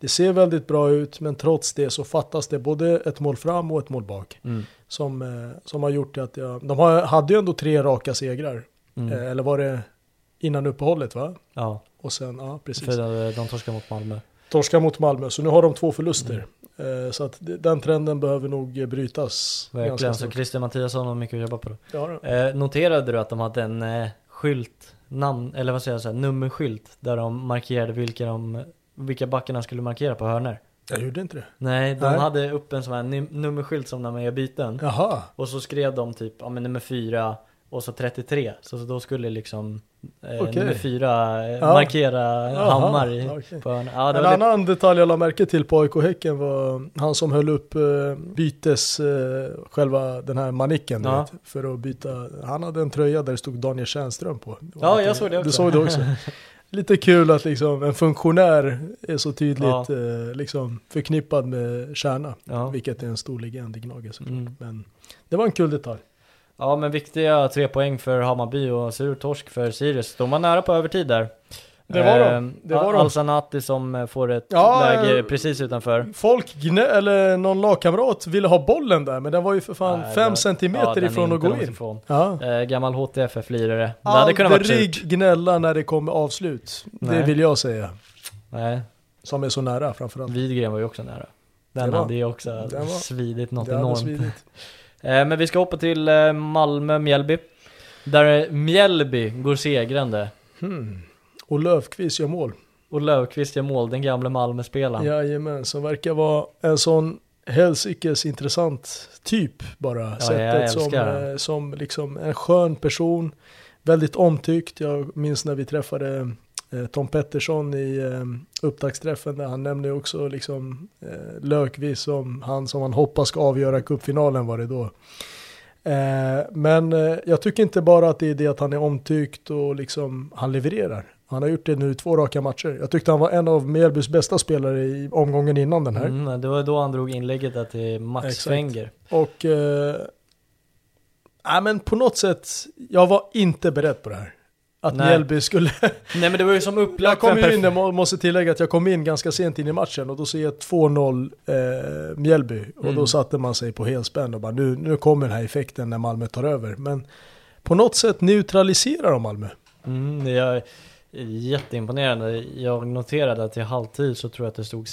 det ser väldigt bra ut, men trots det så fattas det både ett mål fram och ett mål bak. Mm. Som, eh, som har gjort det att jag, de har, hade ju ändå tre raka segrar. Mm. Eh, eller var det innan uppehållet va? Ja, Och sen, ja precis. för de torskar mot Malmö. Torska mot Malmö, så nu har de två förluster. Mm. Eh, så att den trenden behöver nog brytas. Verkligen, så. Christian Mattiasson har mycket att jobba på. Ja. Eh, noterade du att de hade en eh, skylt, namn, eller vad säger jag, så här, nummerskylt där de markerade vilka, de, vilka backarna skulle markera på hörnor? jag gjorde inte det. Nej, de Nej. hade upp en sån här num- nummerskylt som när man gör byten. Jaha. Och så skrev de typ, ja men nummer fyra och så 33. Så, då skulle liksom eh, Okej. nummer fyra eh, Ja. markera Jaha, Hammar i, okej. på hörnor. Ja, En lite, annan detalj jag la märke till på AIK Häcken var han som höll upp eh, bytes, eh, själva den här manicken Ja. vet, för att byta. Han hade en tröja där det stod Daniel Tjärnström på. Ja, jag såg det också. Du såg det också. Lite kul att liksom en funktionär är så tydligt Ja. eh, liksom förknippad med Kärna. Ja. Vilket är en stor legend i Gnaget såklart. Mm. Men det var en kul detalj. Ja men viktiga tre poäng för Hammarby och sur torsk för Sirius. De var nära på övertid där. Det var de. Ehm, Det var de. Al-Sanati som eh, får ett Ja, läge eh, precis utanför. Folk gnä, eller någon lagkamrat ville ha bollen där men den var ju för fan Nej, fem den- centimeter ja, ifrån att gå in. Ja. Eh, gammal HTFF-lirare. Det hade kunnat vara Aldrig gnälla när det kommer avslut. Det Nej. vill jag säga. Nej, Som är så nära framförallt. Widgren var ju också nära. Den Det hade ju också svidit något Det enormt. svidit. Eh, men vi ska hoppa till eh, Malmö-Mjällby. Där Mjällby går segrande. Hmm. Och Löfqvist gör mål. Och Löfqvist gör mål, den gamla Malmö-spelaren. Jajamän, som verkar vara en sån helsikes intressant typ bara. jag Sättet som, eh, som liksom en skön person. Väldigt omtyckt. Jag minns när vi träffade eh, Tom Pettersson i eh, upptaktsträffen där han nämnde också liksom eh, Löfqvist som han som han hoppas ska avgöra cupfinalen var det då. Eh, men eh, jag tycker inte bara att det är det att han är omtyckt och liksom han levererar. Han har gjort det nu i två raka matcher. Jag tyckte han var en av Mjällbys bästa spelare i omgången innan den här. Mm, det var då han drog inlägget där till Max Exakt. Wenger. Och, eh, nej men på något sätt, jag var inte beredd på det här. Att Nej. Mjällby skulle... Nej men det var ju som jag upplagt för kom ju in, jag må- måste tillägga att jag kom in ganska sent in i matchen och då ser jag 2-0 eh, Mjällby. Och Mm. då satte man sig på helspänn och bara nu, nu kommer den här effekten när Malmö tar över. Men på något sätt neutraliserar de Malmö. Mm, det är jätteimponerande. Jag noterade att i halvtid så tror jag att det stod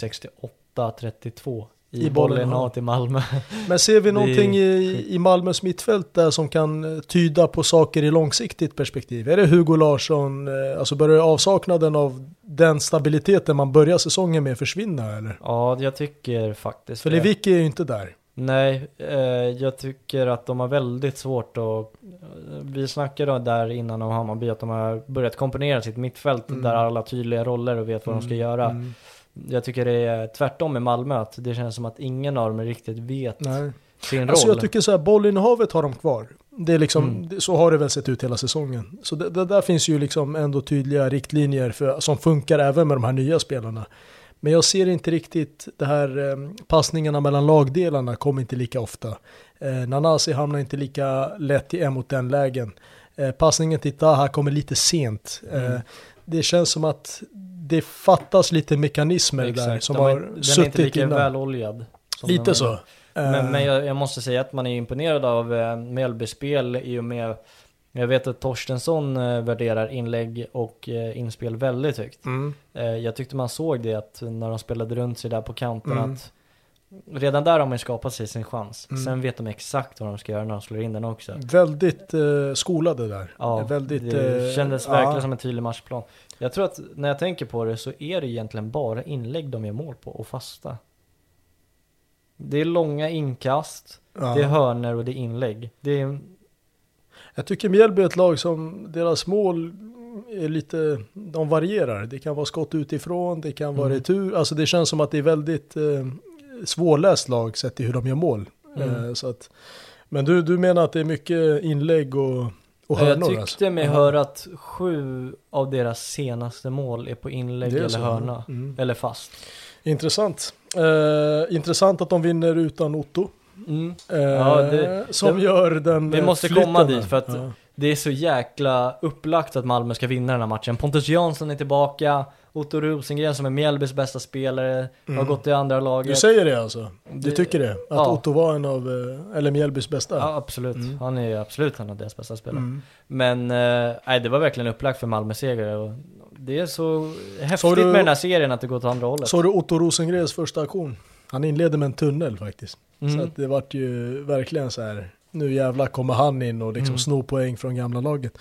68-32 i, I bollen bollen, i Malmö. Men ser vi någonting i, i Malmös mittfält där som kan eh, tyda på saker i långsiktigt perspektiv? Är det Hugo Larsson, eh, alltså börjar avsaknaden av den stabiliteten man börjar säsongen med försvinna eller? Ja, jag tycker faktiskt För. Lewicki är ju inte där. Nej, eh, jag tycker att de har väldigt svårt att... Vi snackade där innan om Hammarby att de har börjat komponera sitt mittfält Mm. där alla tydliga roller och vet vad de ska göra. Mm. Jag tycker det är tvärtom med Malmö, att det känns som att ingen av dem riktigt vet Nej. sin Alltså roll. jag tycker så här, bollinnehavet har de kvar. Det är liksom, Mm. så har det väl sett ut hela säsongen. Så det, det där finns ju liksom ändå tydliga riktlinjer för, som funkar även med de här nya spelarna. Men jag ser inte riktigt det här eh, passningarna mellan lagdelarna kommer inte lika ofta. Eh, Nanasi hamnar inte lika lätt i en mot en lägen. Eh, passningen till Taha kommer lite sent. Eh, Mm. det känns som att det fattas lite mekanismer där Exakt, som de har Den är inte suttit lika innan. väloljad. den Lite så. innan. Men, Eh, men jag, jag måste säga att man är imponerad av eh, Mjällbys spel i och med jag vet att Torstensson eh, värderar inlägg och eh, inspel väldigt högt. mm. Eh, jag tyckte man såg det att när de spelade runt sig där på kanten Mm. att redan där har man ju skapat sig sin chans. Mm. Sen vet de exakt vad de ska göra när de slår in den också. Väldigt eh, skolade där. Ja, väldigt, det eh, kändes ja. verkligen som en tydlig matchplan. Jag tror att när jag tänker på det så är det egentligen bara inlägg de gör mål på och fasta. Det är långa inkast, Ja. det är hörner och det är inlägg. Det är, Jag tycker Mjällby är ett lag som deras mål är lite, de varierar. Det kan vara skott utifrån, det kan vara Mm. retur. Alltså det känns som att det är väldigt eh, svårläst lag sett till hur de gör mål. Mm. Eh, så att, men du, du menar att det är mycket inlägg och, och hörnor? jag tyckte alltså? mig höra att sju av deras senaste mål är på inlägg eller så. hörna. Mm. Eller fast. Intressant. Eh, intressant att de vinner utan Otto. Mm. Eh, Ja, det- som det- gör den vi eh, måste flytten komma dit för att- Ja. Det är så jäkla upplagt att Malmö ska vinna den här matchen. Pontus Jansson är tillbaka, Otto Rosengren som är Mjällbys bästa spelare, har gått i andra Du laget. säger det alltså? Du Det- tycker det? Att ja. Otto var en av, eh, eller Mjällbys bästa? Ja, absolut. Han är absolut en av deras bästa spelare. Mm. Men, eh, nej, det var verkligen upplagt för Malmö seger och det är så häftigt Så du- med den här serien att det går åt andra hållet. Såg du Otto Rosengrens första aktion? Han inledde med en tunnel faktiskt. Mm. Så att det vart ju verkligen så här. Nu jävlar kommer han in och liksom Mm. snor poäng från gamla laget.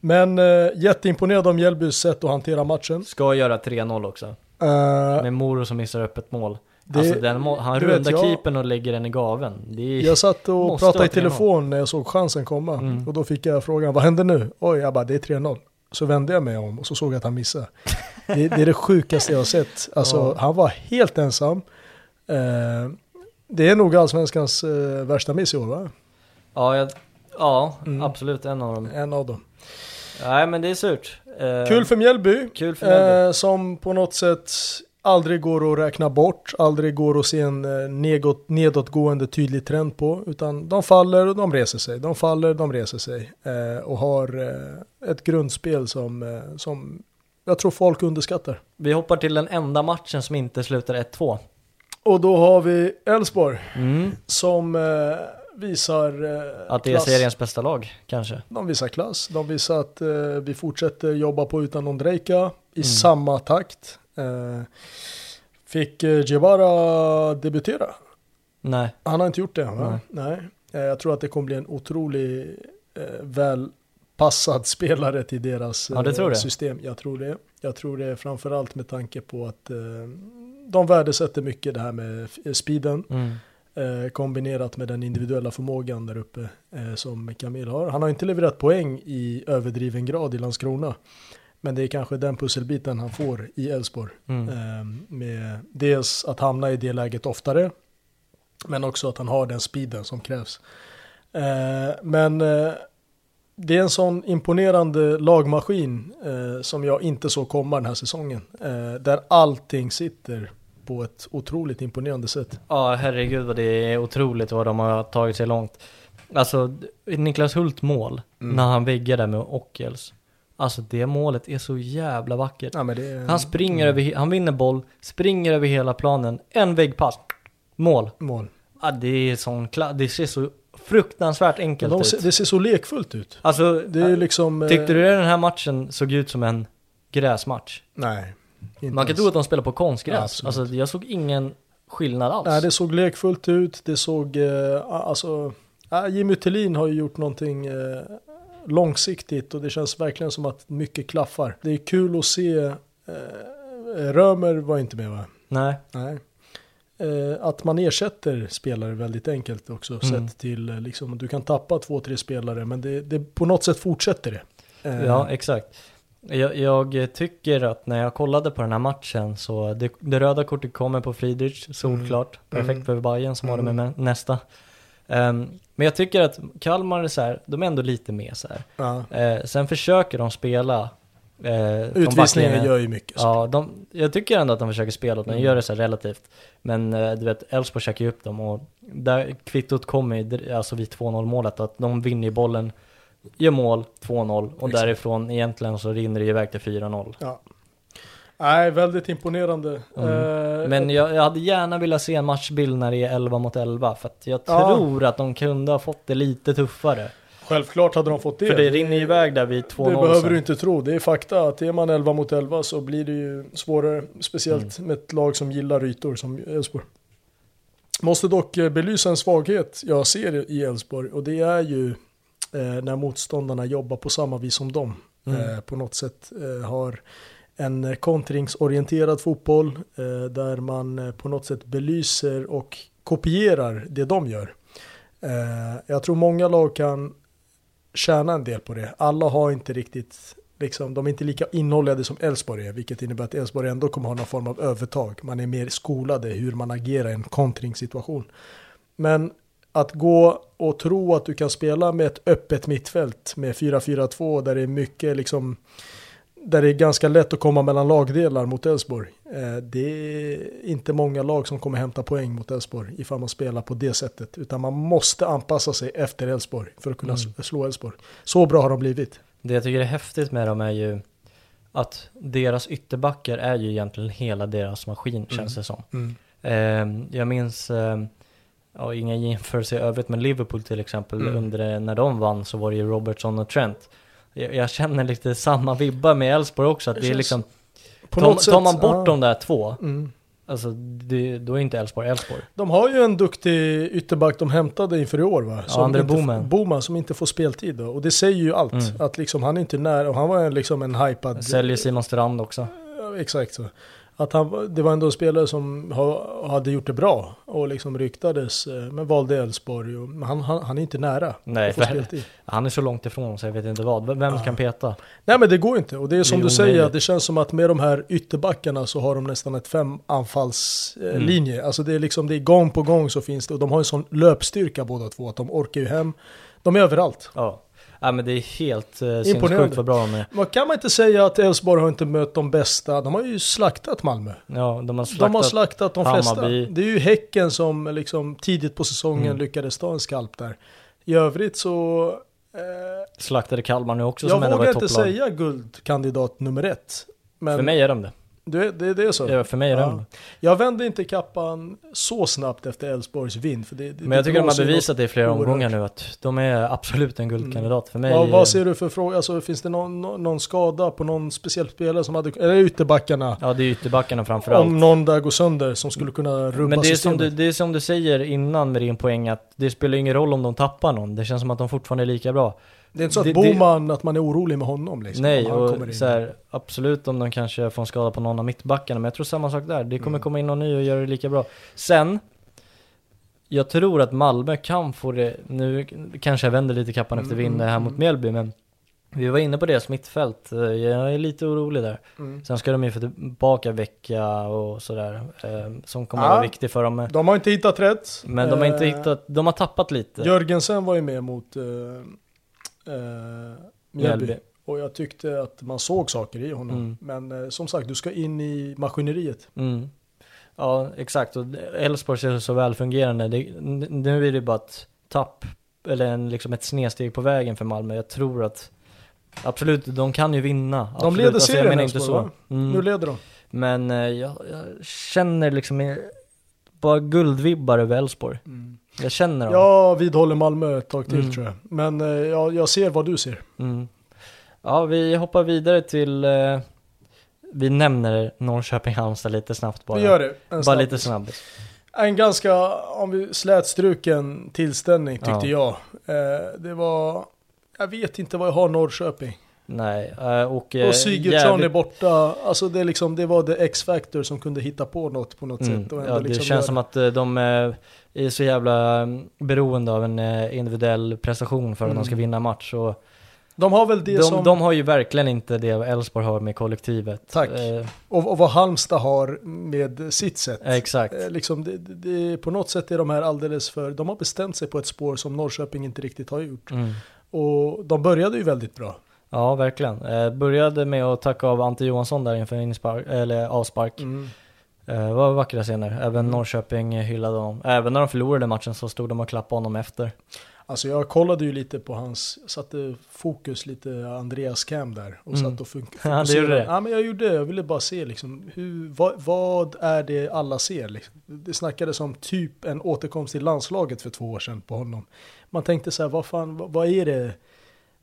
Men äh, jätteimponerad av Mjällbys sätt att hantera matchen. Ska göra 3-0 också. Eh, Med Moro som missar upp ett mål. Det- alltså den han vet, rundar jag- keepern och lägger den i gaven. Det jag satt och pratade i 3-0. telefon när jag såg chansen komma. Mm. Och då fick jag frågan, vad händer nu? Oj, jag bara, det är 3-0. Så vände jag mig om och så såg jag att han missade. Det, det är det sjukaste jag har sett. Alltså, Ja. han var helt ensam. Eh, det är nog allsvenskans eh, värsta miss i år va? Ja, jag, ja Mm. absolut en av dem. En av dem. Nej men det är surt. Eh, Kul för Mjällby. Kul för Mjällby. Eh, som på något sätt aldrig går att räkna bort, aldrig går att se en eh, nedåt, nedåtgående tydlig trend på, utan de faller och de reser sig, de faller, de reser sig eh, och har eh, ett grundspel som, som jag tror folk underskattar. Vi hoppar till den enda matchen som inte slutar 1-2. Och då har vi Elfsborg Mm. som visar eh, Att det är klass. seriens bästa lag, kanske. De visar klass, de visar att eh, vi fortsätter jobba på utan Ondrejka i Mm. samma takt. Eh, fick eh, Jebara debutera? Nej. Han har inte gjort det, va? Nej. Nej. Eh, jag tror att det kommer bli en otrolig eh, välpassad spelare till deras Ja, system. Jag tror det. Jag tror det framförallt med tanke på att de värdesätter mycket det här med speeden. Mm. Eh, kombinerat med den individuella förmågan där uppe eh, som Camille har. Han har inte levererat poäng i överdriven grad i Landskrona. Men det är kanske den pusselbiten han får i Elfsborg. Mm. Eh, med dels att hamna i det läget oftare. Men också att han har den speeden som krävs. Men det är en sån imponerande lagmaskin som jag inte såg komma den här säsongen. Där allting sitter på ett otroligt imponerande sätt. Ja, herregud vad det är otroligt vad de har tagit sig långt. Alltså, Niklas Hult mål, Mm. när han väggar där med Ockels. Alltså det målet är så jävla vackert. Ja, det Han springer mm, över, han vinner boll, springer över hela planen, en väggpass, mål. mål. Ja, det är sån det ser så fruktansvärt enkelt De, ut. det ser så lekfullt ut. Alltså, Det är liksom... eh, tyckte du den här matchen såg ut som en gräsmatch? Nej. Inte Man kan alls. tro att de spelar på konstgräs. Ja, alltså jag såg ingen skillnad alls. Nej, det såg lekfullt ut. Det såg, eh, alltså, Jimmy Tillin har ju gjort någonting eh, långsiktigt och det känns verkligen som att mycket klaffar. Det är kul att se, eh, Römer var inte med va? Nej. Nej. Eh, att man ersätter spelare väldigt enkelt också, Mm. sett till eh, liksom, du kan tappa två, tre spelare, men det, det på något sätt fortsätter det. Eh, Ja, exakt. Jag, jag tycker att när jag kollade på den här matchen så det, det röda kortet kommer på Friedrich, solklart. Mm. Perfekt för Bayern som har det med Mm. nästa. Ehm, men jag tycker att Kalmar är så här, de är ändå lite med så ja. Eh, sen försöker de spela. Eh, från Utvisningen backlinjen. gör ju mycket. så. Ja, de, jag tycker ändå att de försöker spela, de Mm. gör det så relativt. Men eh, du vet, Elfsborg käkar ju upp dem och där kvittot kommer ju, alltså vid 2-0 målet, att de vinner ju bollen, gör mål, 2-0 och Exakt. därifrån egentligen så rinner det iväg till 4-0. Ja. Nej, väldigt imponerande. Mm. Eh, Men jag, jag hade gärna velat se en matchbild när det är 11 mot 11, för att jag Ja. tror att de kunde ha fått det lite tuffare. Självklart hade de fått det. För det rinner ju iväg där vid 2-0 Det behöver sen. du inte tro. Det är fakta att är man 11 mot 11 så blir det ju svårare. Speciellt Mm. med ett lag som gillar ytor som Elfsborg. Måste dock eh, belysa en svaghet jag ser i Elfsborg och det är ju eh, när motståndarna jobbar på samma vis som dem. Mm. Eh, på något sätt eh, har en eh, kontringsorienterad fotboll eh, där man eh, på något sätt belyser och kopierar det de gör. Eh, jag tror många lag kan tjäna en del på det. Alla har inte riktigt, liksom, de är inte lika innehållade som Elfsborg är, vilket innebär att Elfsborg ändå kommer ha någon form av övertag. Man är mer skolade hur man agerar i en kontringssituation. Men att gå och tro att du kan spela med ett öppet mittfält med 4-4-2 där det är mycket liksom där det är ganska lätt att komma mellan lagdelar mot Elfsborg. Eh, det är inte många lag som kommer hämta poäng mot Elfsborg ifall man spelar på det sättet. Utan man måste anpassa sig efter Elfsborg för att kunna Mm. slå Elfsborg. Så bra har de blivit. Det jag tycker är häftigt med dem är ju att deras ytterbackar är ju egentligen hela deras maskin känns det som. Eh, jag minns, eh, ja, inga jämförelser i övrigt, men Liverpool till exempel, Mm. under, när de vann så var det ju Robertson och Trent. Jag, jag känner lite samma vibbar med Elfsborg också, att Det det, är liksom, På tar, tar man bort ja. de där två, Mm. alltså det, då är inte Elfsborg Elfsborg. De har ju en duktig ytterback de hämtade inför i år va? André inte, Boman. Boman som inte får speltid då. Och det säger ju allt. Mm. Att liksom han är inte nära, och han var en, liksom en hypad... Säljer Simon Strand också. Ja, exakt så. Att han, det var ändå en spelare som ha, hade gjort det bra och liksom ryktades, eh, men valde Elfsborg. han, han, han är inte nära Nej, att få speltid. Han är så långt ifrån så jag vet inte vad. Vem kan peta? Nej men det går inte. Och det är som Det är du säger, att det känns som att med de här ytterbackarna så har de nästan ett fem anfallslinje. Mm. Alltså det är liksom, det är gång på gång så finns det, och de har en sån löpstyrka båda två, att de orkar ju hem. De är överallt. Ja. Ja men det är helt Imponerande. sinnessjukt vad bra de är. Man kan man inte säga att Elfsborg har inte mött de bästa, de har ju slaktat Malmö. Ja, de har slaktat. de har slaktat de flesta. Hammarby. Det är ju Häcken som liksom tidigt på säsongen Mm. lyckades ta en skalp där. I övrigt så... Eh, Slaktade Kalmar nu också jag som ändå var vågar ett inte topplag. säga guldkandidat nummer ett. Men För mig är de det. Du, det, det är så? Ja, för mig är de det. Jag vände inte kappan så snabbt efter Elfsborgs vind. För det, det, Men jag tycker de har bevisat det i flera oerhört. omgångar nu att de är absolut en guldkandidat. För mig, Vad, vad ser du för fråga? Alltså, finns det någon, någon, skada på någon speciell spelare som hade, eller ytterbackarna? ja det är ytterbackarna framförallt. Om någon där går sönder som skulle kunna rubba Men det är, som du, det är som du säger innan med din poäng att det spelar ingen roll om de tappar någon. Det känns som att de fortfarande är lika bra. Det är inte så att det- det- Boman, att man är orolig med honom liksom. Nej, han och så här, absolut om de kanske får en skada på någon av mittbackarna, men jag tror samma sak där. Det kommer Mm. komma in någon ny och göra det lika bra. Sen, jag tror att Malmö kan få det, nu kanske jag vänder lite kappan efter Mm, vind här mot Mjällby, men vi var inne på deras mittfält. Eh, Jag är lite orolig där. Mm. Sen ska de ju få tillbaka vecka och sådär, eh, som kommer Ja. vara viktig för dem. De har inte hittat rätt. Men de har inte Eh, hittat, de har tappat lite. Jörgensen var ju med mot uh, uh, Mjällby. Och jag tyckte att man såg saker i honom. Mm. Men eh, som sagt, du ska in i maskineriet. Mm. Ja, exakt. Och Elfsborg är så välfungerande. Det, nu är det bara ett tapp, eller en, liksom ett snedsteg på vägen för Malmö. Jag tror att, absolut, de kan ju vinna. De Absolut. leder Alltså, serien inte så. Mm. Nu leder de. Men eh, jag, jag känner liksom eh, bara guldvibbar över Elfsborg. Jag känner dem. Jag vidhåller Malmö ett tag till Mm. tror jag. Men eh, jag, jag ser vad du ser. Mm. Ja, vi hoppar vidare till, eh, vi nämner Norrköping Halmstad lite snabbt bara. Vi gör det. Bara snabbis. lite snabbis. En ganska, om vi slätstruken tillställning tyckte Ja. jag. Eh, det var, jag vet inte vad jag har Norrköping. Nej, eh, och... eh, Och Sigurdsson jävligt- är borta, alltså det, är liksom, det var det X-Factor som kunde hitta på något på något Mm, sätt. Ja, det liksom känns göra- som att eh, de är så jävla mm, beroende av en eh, individuell prestation för att de ska Mm. vinna match. Och De har väl det de, som, de har ju verkligen inte det Elfsborg har med kollektivet. Tack. Eh, och, och vad Halmstad har med sitt sätt. exakt. Eh, Liksom det, det, det, på något sätt är de här alldeles för, de har bestämt sig på ett spår som Norrköping inte riktigt har gjort. Mm. Och de började ju väldigt bra. Ja, verkligen. Eh, började med att tacka av Ante Johansson där inför inspark, eller avspark. Mm. Eh, det var vackra scener. Även Norrköping hyllade honom. Även när de förlorade matchen så stod de och klappade honom efter. Alltså jag kollade ju lite på hans, satte fokus lite Andreas Cam där och Mm. satt och fun- Ja, det fokuserade. gjorde det. Ja men jag gjorde det, jag ville bara se liksom, hur, vad, vad är det alla ser? Liksom? Det snackades om typ en återkomst till landslaget för två år sedan på honom. Man tänkte så här, vad fan, vad, vad är det?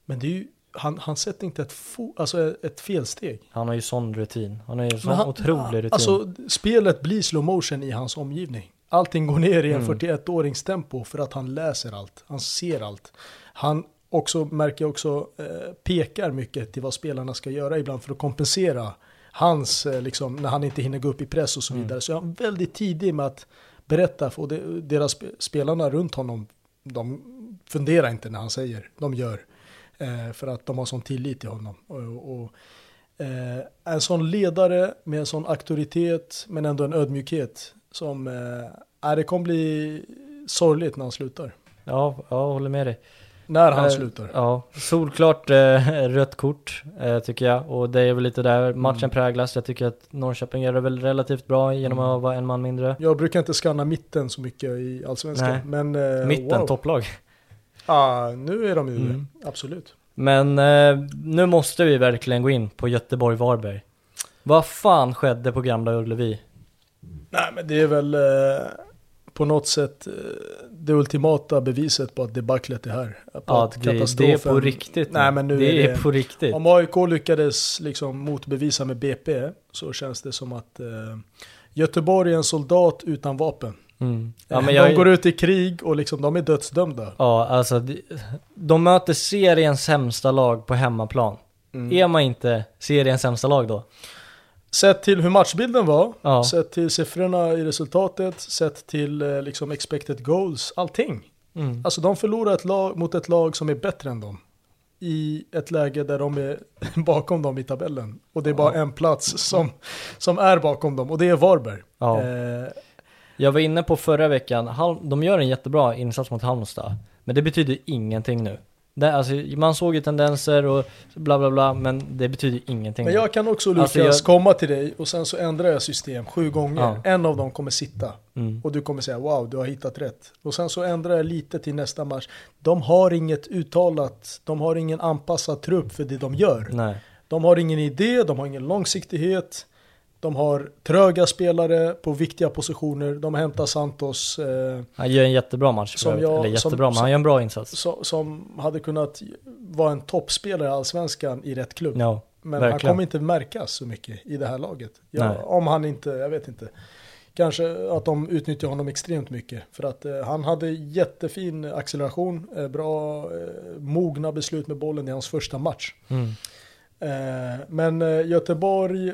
Men det är ju, han, han sätter inte ett, fo, alltså ett felsteg. Han har ju sån rutin. Han har ju sån han- otrolig rutin. Alltså spelet blir slow motion i hans omgivning. Allting går ner i en Mm. 41-årings tempo för att han läser allt. Han ser allt. Han också, märker också, eh, pekar mycket till vad spelarna ska göra ibland för att kompensera hans, eh, liksom, när han inte hinner gå upp i press och så Mm. vidare. Så han är väldigt tidig med att berätta för deras spe- spelarna runt honom, de funderar inte när han säger, de gör. Eh, för att de har sån tillit till honom. Och, och, eh, en sån ledare med en sån auktoritet men ändå en ödmjukhet som, eh, är det kommer bli sorgligt när han slutar. Ja, jag håller med dig. När han Eh, slutar. Ja, solklart eh, rött kort eh, tycker jag. Och det är väl lite där matchen Mm. präglas. Jag tycker att Norrköping gör det väl relativt bra genom Mm. att vara en man mindre. Jag brukar inte skanna mitten så mycket i allsvenskan. Men eh, Mitten, wow. topplag. Ah, nu är de ju Mm. absolut. Men eh, nu måste vi verkligen gå in på Göteborg-Varberg. Vad fan skedde på Gamla Ullevi? Nej men det är väl eh, på något sätt eh, det ultimata beviset på att debaclet är här. På Ja, att det, det är på riktigt. Nej men nu det är är det, på riktigt. Om AIK lyckades liksom motbevisa med BP så känns det som att eh, Göteborg är en soldat utan vapen. Mm. Ja, men de jag, går ut i krig och liksom de är dödsdömda. Ja, alltså de, de möter seriens sämsta lag på hemmaplan. Mm. Är man inte seriens sämsta lag då? Sett till hur matchbilden var, Ja. sett till siffrorna i resultatet, sett till eh, liksom expected goals, allting. Mm. Alltså de förlorar ett lag mot ett lag som är bättre än dem. I ett läge där de är bakom dem i tabellen. Och det är bara en plats som, som är bakom dem och det är Varberg. Ja. Eh, Jag var inne på förra veckan, Hal- de gör en jättebra insats mot Halmstad. Men det betyder ingenting nu. Det, alltså, man såg ju tendenser och bla bla bla, men det betyder ingenting. Men jag kan också Lukas Alltså, jag- komma till dig och sen så ändrar jag system sju gånger. Ja. En av dem kommer sitta. Mm. Och du kommer säga wow, du har hittat rätt. Och sen så ändrar jag lite till nästa match. De har inget uttalat, de har ingen anpassad trupp för det de gör. Nej. De har ingen idé, de har ingen långsiktighet. De har tröga spelare på viktiga positioner. De hämtar Santos som Han gör en jättebra match Som jag- Eller som- jättebra, men som- han gör en bra insats. so, som hade kunnat vara en toppspelare i allsvenskan i rätt klubb. Ja, Men verkligen. han kommer inte märkas så mycket i det här laget. Ja, Nej. om han inte, jag vet inte. Kanske att de utnyttjar honom extremt mycket. För att eh, han hade jättefin acceleration, eh, bra eh, mogna beslut med bollen i hans första match. Mm. Eh, men eh, Göteborg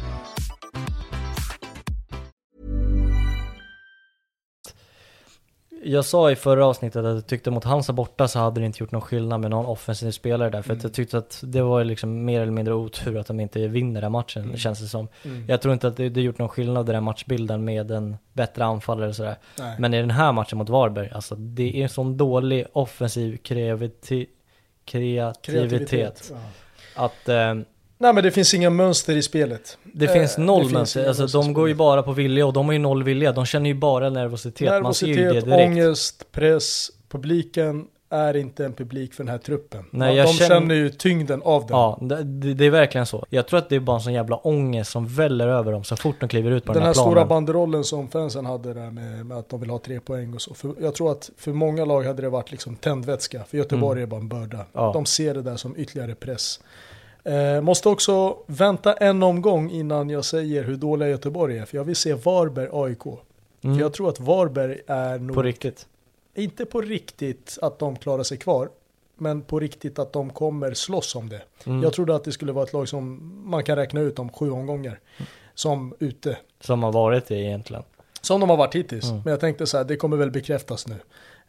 Jag sa i förra avsnittet att jag tyckte mot Hansa borta så hade det inte gjort någon skillnad med någon offensiv spelare där. För att jag tyckte att det var liksom mer eller mindre otur att de inte vinner den matchen, känns det som. Jag tror inte att det, det gjort någon skillnad i den matchbilden med en bättre anfallare och sådär. Nej. Men i den här matchen mot Varberg, alltså det är en sån dålig offensiv kreativiti- kreativitet. Ja. Att eh, Nej men det finns inga mönster i spelet. det Eh, finns noll det finns mönster. inga Alltså mönster de går ju bara på vilja och de har ju noll vilja. De känner ju bara nervositet. Man ser ju det Nervositet, direkt. ångest, press, publiken är inte en publik för den här truppen. Nej, de känner- känner ju tyngden av den. Ja, det, det är verkligen så. Jag tror att det är bara en sån jävla ångest som väller över dem så fort de kliver ut på den, den här planen. stora banderollen som fansen hade där med, med att de vill ha tre poäng och så. För jag tror att för många lag hade det varit liksom tändvätska. För Göteborg är bara en börda. Mm. Ja. De ser det där som ytterligare press. Eh, måste också vänta en omgång innan jag säger hur dåliga Göteborg är. För jag vill se Varberg AIK. Mm. För jag tror att Varberg är nog, På riktigt. inte på riktigt att de klarar sig kvar. Men på riktigt att de kommer slåss om det. Mm. Jag trodde att det skulle vara ett lag som man kan räkna ut om sju omgångar. Som ute. Som har varit det egentligen. Som de har varit hittills. Mm. Men jag tänkte så här, det kommer väl bekräftas nu.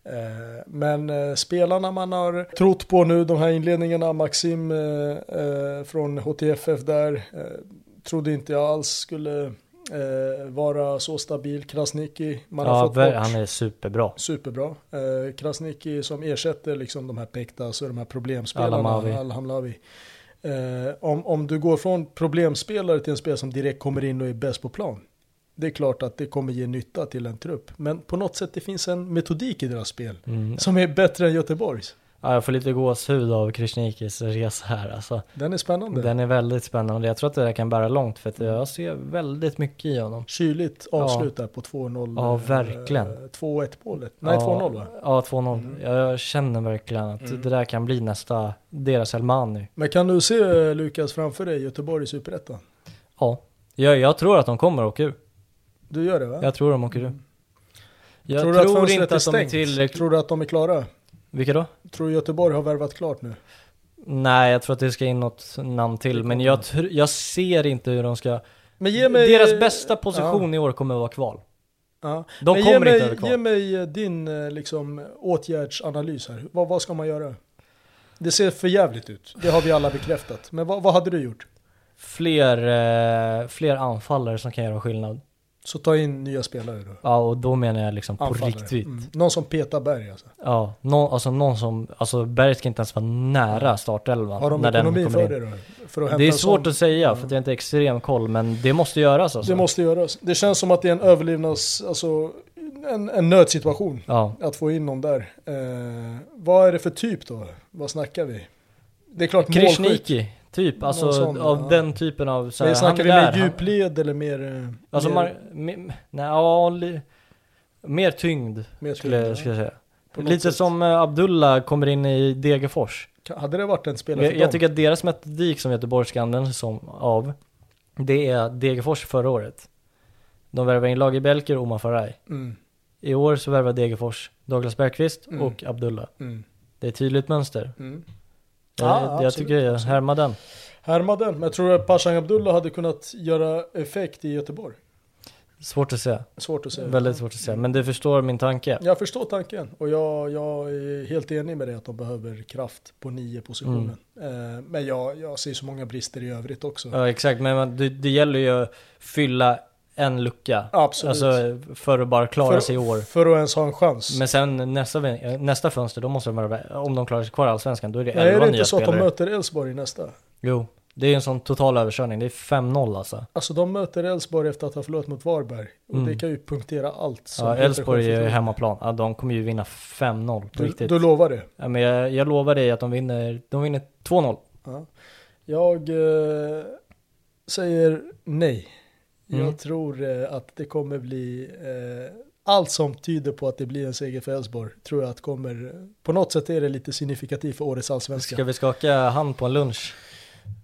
Eh, Men eh, spelarna man har trott på nu, de här inledningarna, Maxim eh, från HTFF där, trodde inte jag alls skulle vara så stabil. Krasniqi, man har Ja, fått ver- bort han är superbra. superbra. Krasniqi som ersätter liksom de här Pektas och de här problemspelarna. Eh, om, om du går från problemspelare till en spelare som direkt kommer in och är bäst på plan. Det är klart att det kommer ge nytta till en trupp. Men på något sätt det finns en metodik i deras spel. Mm. Som är bättre än Göteborgs. Ja, jag får lite gåshud av Krishnikis resa här alltså. Den är spännande. Den är väldigt spännande. Jag tror att det där kan bära långt för att jag ser väldigt mycket i honom. Kyligt avslut där på 2-0. Ja, eh, verkligen. 2-1 målet. Nej, ja, 2-0 va? Ja, 2-0. Jag känner verkligen att det där kan bli nästa, deras Elmani. Men kan du se eh, Lukas framför dig Göteborg i Superettan? Ja, jag, jag tror att de kommer åka ur. Du gör det va? Jag tror de åker ur. Jag tror tror, fönstret inte att de är tillräckligt... Tror du att de är klara? Vilka då? Tror du Göteborg har värvat klart nu? Nej, jag tror att det ska in något namn till, men jag, jag ser inte hur de ska... Mig... Deras bästa position i år kommer att vara kval. Ja. De Men kommer mig, inte över kval. Ge mig eh, din eh, liksom, åtgärdsanalys här. Vad, vad ska man göra? Det ser för jävligt ut. Det har vi alla bekräftat. Men vad, vad hade du gjort? Fler, eh, fler anfallare som kan göra skillnad. Så ta in nya spelare då. Ja, och då menar jag liksom på Anfallare. riktigt. Mm. Någon som petar Berg alltså. Ja, någon, alltså någon som, alltså Berg ska inte ens vara nära startelvan Har de när den ekonomi kommer för in. det då? För att hämta Det är svårt sån? att säga för att jag inte har extrem koll, men det måste göras alltså. Det måste göras. Det känns som att det är en överlevnads... Alltså en, en nödsituation. Ja, Att få in någon där. Eh, vad är det för typ då? Vad snackar vi? Det är klart målskytt. Typ, alltså sån, av ja. den typen av, så här, Men snackar vi mer djupled eller mer... Alltså, mer, mar, me, nej, ja, li, mer tyngd mer skulle, tyngd, jag- skulle jag säga. Lite sätt. som eh, Abdullah kommer in i Degerfors. Hade det varit en spelare Jag, för jag dem? tycker att deras metodik som Göteborg ska använda sig som av, det är Degerfors förra året. De värvar in Lager Belker och Omar Faraj. Mm, I år så värvar Degerfors Douglas Bergqvist Mm. och Abdullah. mm, Det är ett tydligt mönster. Jag, Ja, jag absolut, tycker jag härmar den. Härma den. Men jag tror att Pashan Abdullah hade kunnat göra effekt i Göteborg. Svårt att säga. Svårt att säga. Väldigt svårt att säga. Men du förstår min tanke. Jag förstår tanken och jag, jag är helt enig med det att de behöver kraft på nio positionen. Mm. Eh, men jag, jag ser så många brister i övrigt också. Ja exakt, men det, det gäller ju att fylla en lucka. Absolut. Alltså för att bara klara för, sig i år. För att ens ha en chans. Men sen nästa, nästa fönster, då måste de vara, om de klarar sig kvar i Allsvenskan, då är det Nej, är 11 det nya inte så att de spelare. möter Elfsborg nästa? Jo, det är en sån total överkörning. Det är 5-0 alltså. Alltså de möter Elfsborg efter att ha förlorat mot Varberg. Och Mm. det kan ju punktera allt. Ja, Elfsborg är självförtroende. hemmaplan. Ja, de kommer ju vinna 5-0 på Du, riktigt. du lovar det? Ja, men jag, jag lovar dig att de vinner, de vinner 2-0. Ja. Jag eh, säger nej. Mm. Jag tror eh, att det kommer bli eh, allt som tyder på att det blir en seger för Elfsborg tror jag att kommer, på något sätt är det lite signifikativt för årets allsvenska. Ska vi skaka hand på en lunch?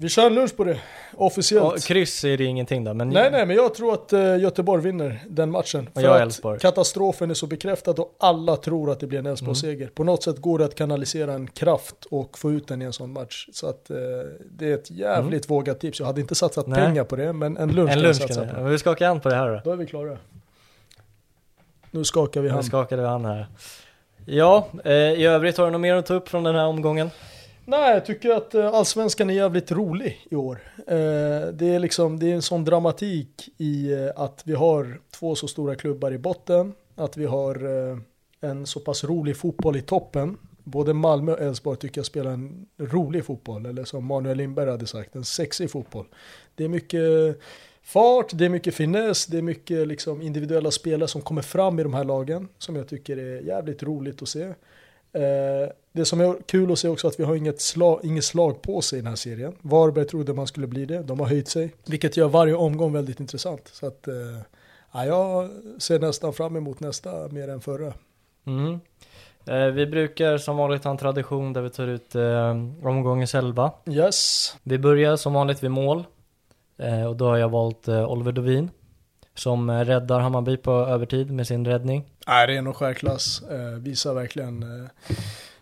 Vi kör en lunch på det, officiellt. Ja, kryss är det ingenting då, men Nej, nej, men jag tror att eh, Göteborg vinner den matchen. För jag att katastrofen är så bekräftad och alla tror att det blir en Elfsborg-seger. Mm. På något sätt går det att kanalisera en kraft och få ut den i en sån match. Så att eh, det är ett jävligt vågat tips. Jag hade inte satsat Mm. Nej. pengar på det, men en lunch en kan lunch jag kan satsa det. på. Men Vi skakar hand på det här då. Då är vi klara. Nu skakar vi Nu hand. skakade vi hand här. Ja, eh, i övrigt har du något mer att ta upp från den här omgången? Nej, jag tycker att eh, allsvenskan är jävligt rolig i år. Eh, det är liksom, det är en sån dramatik i eh, att vi har två så stora klubbar i botten, att vi har en så pass rolig fotboll i toppen. Både Malmö och Elfsborg tycker jag spelar en rolig fotboll, eller som Manuel Lindberg hade sagt, en sexig fotboll. Det är mycket fart, det är mycket finess, det är mycket liksom individuella spelare som kommer fram i de här lagen, som jag tycker är jävligt roligt att se. Eh, det som är kul att se också att vi har inget slag, inget slag på sig i den här serien. Varberg trodde man skulle bli det, de har höjt sig. Vilket gör varje omgång väldigt intressant. Så att, eh, ja, jag ser nästan fram emot nästa mer än förra. Mm. Eh, vi brukar som vanligt ha en tradition där vi tar ut eh, omgångens elva. Yes, Vi börjar som vanligt vid mål. Eh, och då har jag valt eh, Oliver Dovin. Som räddar Hammarby på övertid med sin räddning. Nej, det är nog skärklass. Eh, visar verkligen eh,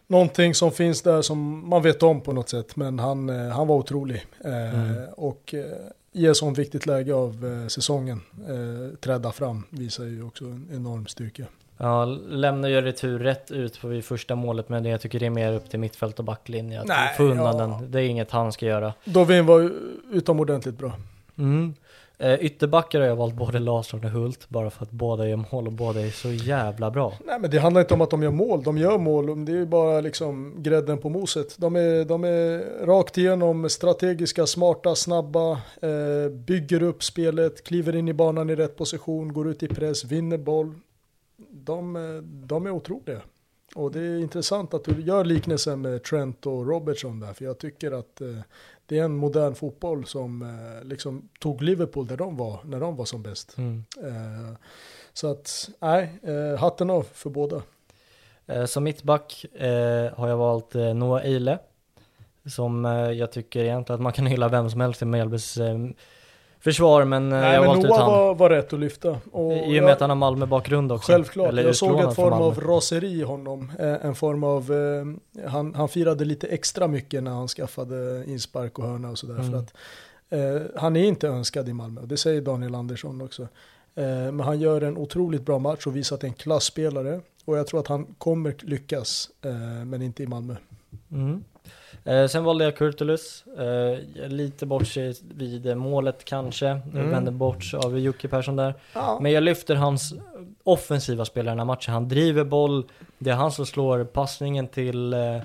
någonting som finns där som man vet om på något sätt. Men han, eh, han var otrolig. Eh, Och eh, i ett sånt viktigt läge av eh, säsongen, eh, trädda fram, visar ju också en enorm styrka. Ja, lämnar ju retur rätt ut på vid första målet men jag tycker det är mer upp till mittfält och backlinje. Att få undan ja. den. Det är inget han ska göra. Dovin var utomordentligt bra. Mm. Eh, ytterbackar har jag valt både Larsson och Hult bara för att båda gör mål och båda är så jävla bra. Nej men det handlar inte om att de gör mål, de gör mål, det är ju bara liksom grädden på moset. De är, de är rakt igenom strategiska, smarta, snabba, eh, bygger upp spelet, kliver in i banan i rätt position, går ut i press, vinner boll. De, de är otroliga. Och det är intressant att du gör liknelsen med Trent och Robertson där, för jag tycker att eh, det är en modern fotboll som eh, liksom tog Liverpool där de var, när de var som bäst. Mm. Eh, så att, nej, eh, hatten av för båda. Som mittback har jag valt Noah Eile. Som jag tycker egentligen att man kan hylla vem som helst i Mjällbys försvar men eh, Nej, jag har men valt ut han. var, var rätt att lyfta. Och I och med jag- att han har Malmö-bakgrund också. Självklart, Eller jag såg en form av raseri i honom. Eh, En form av, eh, han, han firade lite extra mycket när han skaffade inspark och hörna och sådär. Mm. För att eh, han är inte önskad i Malmö, det säger Daniel Andersson också. Eh, men han gör en otroligt bra match och visar att det är en klassspelare. Och jag tror att han kommer lyckas, eh, men inte i Malmö. Mm. Eh, sen valde jag Kurtulus. Eh, lite bort sig vid målet kanske. Mm. Vände bort sig av Jocke Persson där. Ja. Men jag lyfter hans offensiva spelare i den här matchen. Han driver boll. Det är han som slår passningen till eh,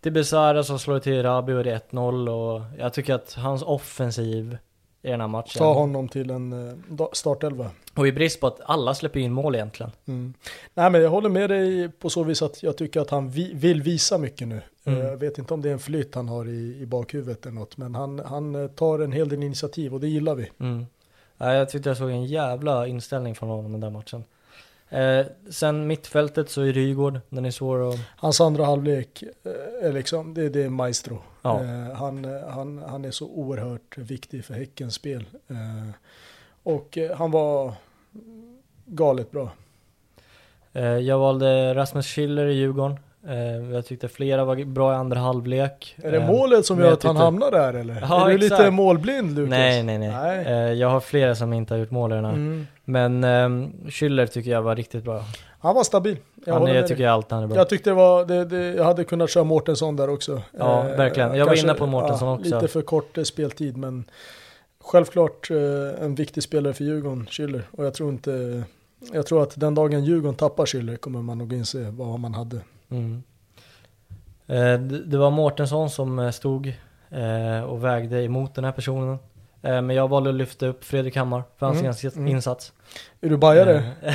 till Besara som slår till Rabi och det är 1-0 och jag tycker att hans offensiv i den här matchen. Ta honom till en eh, startelva. Och i brist på att alla släpper in mål egentligen. Mm. Nej men jag håller med dig på så vis att jag tycker att han vi, vill visa mycket nu. Mm. Jag vet inte om det är en flytt han har i, i bakhuvudet eller något, men han, han eh, tar en hel del initiativ och det gillar vi. Mm. Ja, jag tyckte jag såg en jävla inställning från honom den där matchen. Eh, sen mittfältet så är Rygård, den är svår att... Hans andra halvlek eh, är liksom, det, det är maestro. Ja. Eh, han, eh, han, han är så oerhört viktig för Häckens spel. Eh, och eh, han var galet bra. Jag valde Rasmus Schiller i Djurgården. Eh, jag tyckte flera var bra i andra halvlek. Är det Eh, målet som gör jag att han tyckte- hamnar där eller? Ja, är du lite målblind Lukas? Nej, nej, nej. Nej. Eh, jag har flera som inte har gjort mål. Mm. Men eh, Schiller tycker jag var riktigt bra. Han var stabil. Jag Han är, jag tycker dig. alltid han är bra. Jag tyckte det var, det, det, jag hade kunnat köra Mårtensson där också. Ja, verkligen. Jag var kanske, inne på Mårtensson också. Lite för kort speltid, men självklart en viktig spelare för Djurgården, Schüller. Och jag tror inte, jag tror att den dagen Djurgården tappar Schüller kommer man nog inse vad man hade. Mm. Eh, det, var Mårtensson som eh, stod eh, och vägde emot den här personen. Men jag valde att lyfta upp Fredrik Hammar för hans Mm, mm. insats. Är du bajare?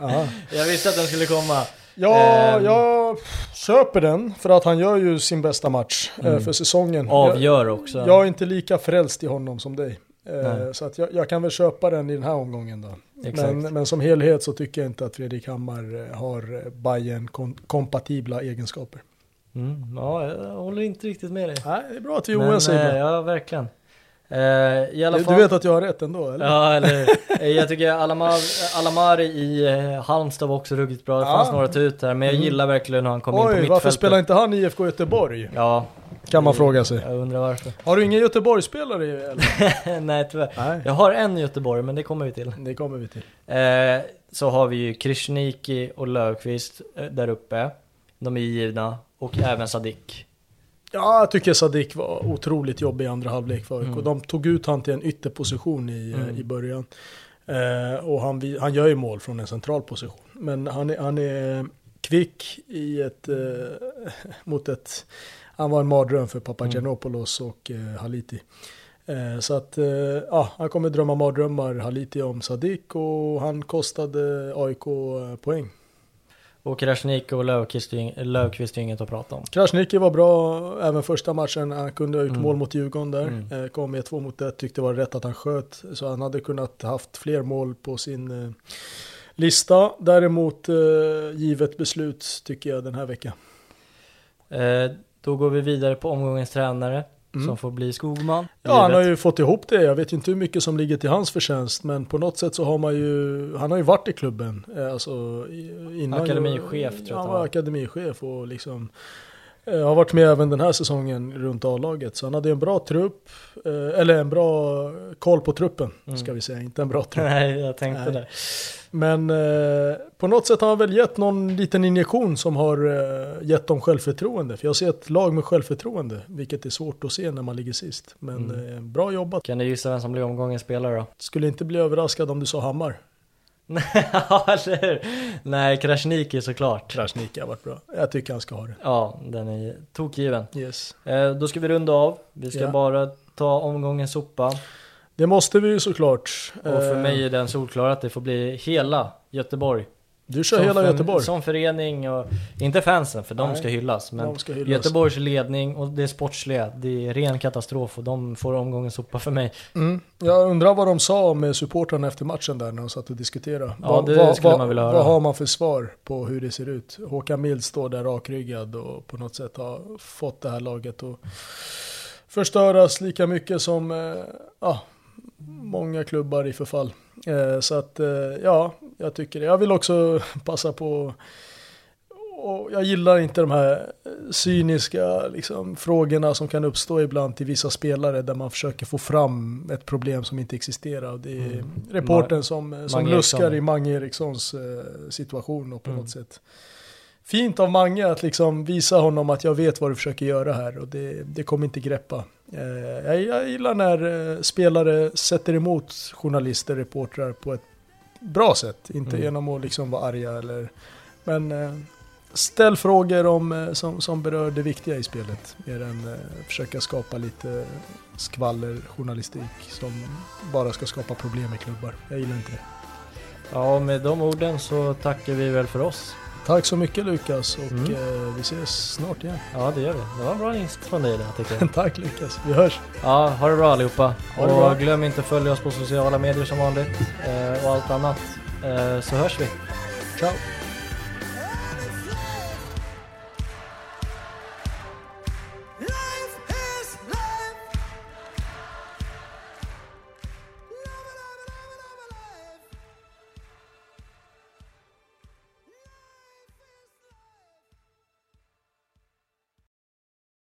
Ja. jag visste att den skulle komma. Ja, Ehm. jag köper den för att han gör ju sin bästa match Mm. för säsongen. Avgör också. Jag, jag är inte lika frälst i honom som dig. Nej. så att jag, jag kan väl köpa den i den här omgången då. Men, men som helhet så tycker jag inte att Fredrik Hammar eh, har bayern kompatibla egenskaper. Mm, ja, jag håller inte riktigt med dig. Nej, det är bra att vi är oense eh. Ja, verkligen. Eh, I alla Du, fall. du vet att jag har rätt ändå eller? Ja, eller eh, Jag tycker Alamar, Alamari i eh, Halmstad var också ruggigt bra. Det Ja. fanns några att ta ut där, men jag Mm. gillar verkligen hur han kom in på Oj, mittfältet. varför spelar inte han i IFK Göteborg? Ja, Kan man fråga sig. jag undrar varför. Har du ingen Göteborgsspelare i eller? Nej, tyvärr. Nej, Jag har en Göteborg, men det kommer vi till. det kommer vi till. Eh, så har vi ju Krishniki och Löfqvist eh, där uppe. De är givna. Och även Sadik. Ja, jag tycker Sadik var otroligt jobbig i andra halvlek för. Mm. De tog ut han till en ytterposition i, Mm. i början. Eh, och han, han gör ju mål från en central position. Men han är, han är kvick i ett, eh, mot ett... Han var en mardröm för Papagiannopoulos och eh, Haliti. Eh, så att, eh, ja, han kommer drömma mardrömmar, Haliti, om Sadik och han kostade AIK eh, poäng. Och Krasniqi och Löfqvist, är inget att prata om. Krasniqi var bra även första matchen. Han kunde ha gjort Mm. mål mot Djurgården där. Mm. Eh, Kom med två mot ett. Tyckte det var rätt att han sköt. Så han hade kunnat haft fler mål på sin eh, lista. Däremot, givet beslut tycker jag den här veckan. Eh, då går vi vidare på omgångens tränare. Mm. Som får bli Skogman. Ja, han har ju fått ihop det. Jag vet ju inte hur mycket som ligger till hans förtjänst. Men på något sätt så har man ju, han har ju varit i klubben. eh, Alltså, innan Akademichef, tror jag Han var akademichef och liksom har varit med även den här säsongen runt A-laget. Så han hade en bra trupp, eh, eller en bra koll på truppen Mm. ska vi säga. Inte en bra trupp. Nej, jag tänkte Nej. det. Men eh, på något sätt har han väl gett någon liten injektion som har eh, gett dem självförtroende. För jag ser ett lag med självförtroende, vilket är svårt att se när man ligger sist. Men Mm. eh, bra jobbat. Kan du gissa vem som blir omgångens spelare då? Skulle inte bli överraskad om du sa Hammar. Ja, eller hur? Nej, Krasniqi såklart. Krasniqi har varit bra. Jag tycker han ska ha det. Ja, den är tokgiven. Yes. Eh, då ska vi runda av. Vi ska Ja. bara ta omgångens sopa. Det måste vi ju såklart. Och för Eh, mig är den solklar att det får bli hela Göteborg. Du kör Som hela för- Göteborg. Som förening och inte fansen för de Nej, ska hyllas. Men ska hyllas. Göteborgs ledning och det sportsliga, det är ren katastrof och de får omgångens sopa för mig. Mm. Jag undrar vad de sa med supportrarna efter matchen där när de satt och diskuterade. Ja, vad, det vad, skulle vad, man vilja höra. Vad har man för svar på hur det ser ut? Håkan Mild står där rakryggad och på något sätt har fått det här laget att förstöras lika mycket som eh, ja, många klubbar i förfall. Eh, så att eh, ja, jag tycker det. Jag vill också passa på och jag gillar inte de här cyniska liksom, frågorna som kan uppstå ibland till vissa spelare där man försöker få fram ett problem som inte existerar. Det är Mm. reporten som, som luskar i Mange Erikssons eh, situation och på Mm. något sätt. Fint av Mange att liksom visa honom att jag vet vad du försöker göra här och det, det kommer inte greppa. Eh, jag, jag gillar när eh, spelare sätter emot journalister, reportrar på ett bra sätt. Inte Mm. genom att liksom vara arga eller... Men eh, ställ frågor om, eh, som, som berör det viktiga i spelet. Mer än eh, försöka skapa lite skvallerjournalistik som bara ska skapa problem i klubbar. Jag gillar inte det. Ja, med de orden så tackar vi väl för oss. Tack så mycket Lukas och Mm. eh, vi ses snart igen. Ja, det gör vi. Det var en bra insats från dig där tycker jag. Tack Lukas, vi hörs. Ja, ha det bra allihopa. Det och bra. glöm inte att följa oss på sociala medier som vanligt. Eh, och allt annat. Eh, så hörs vi. Ciao.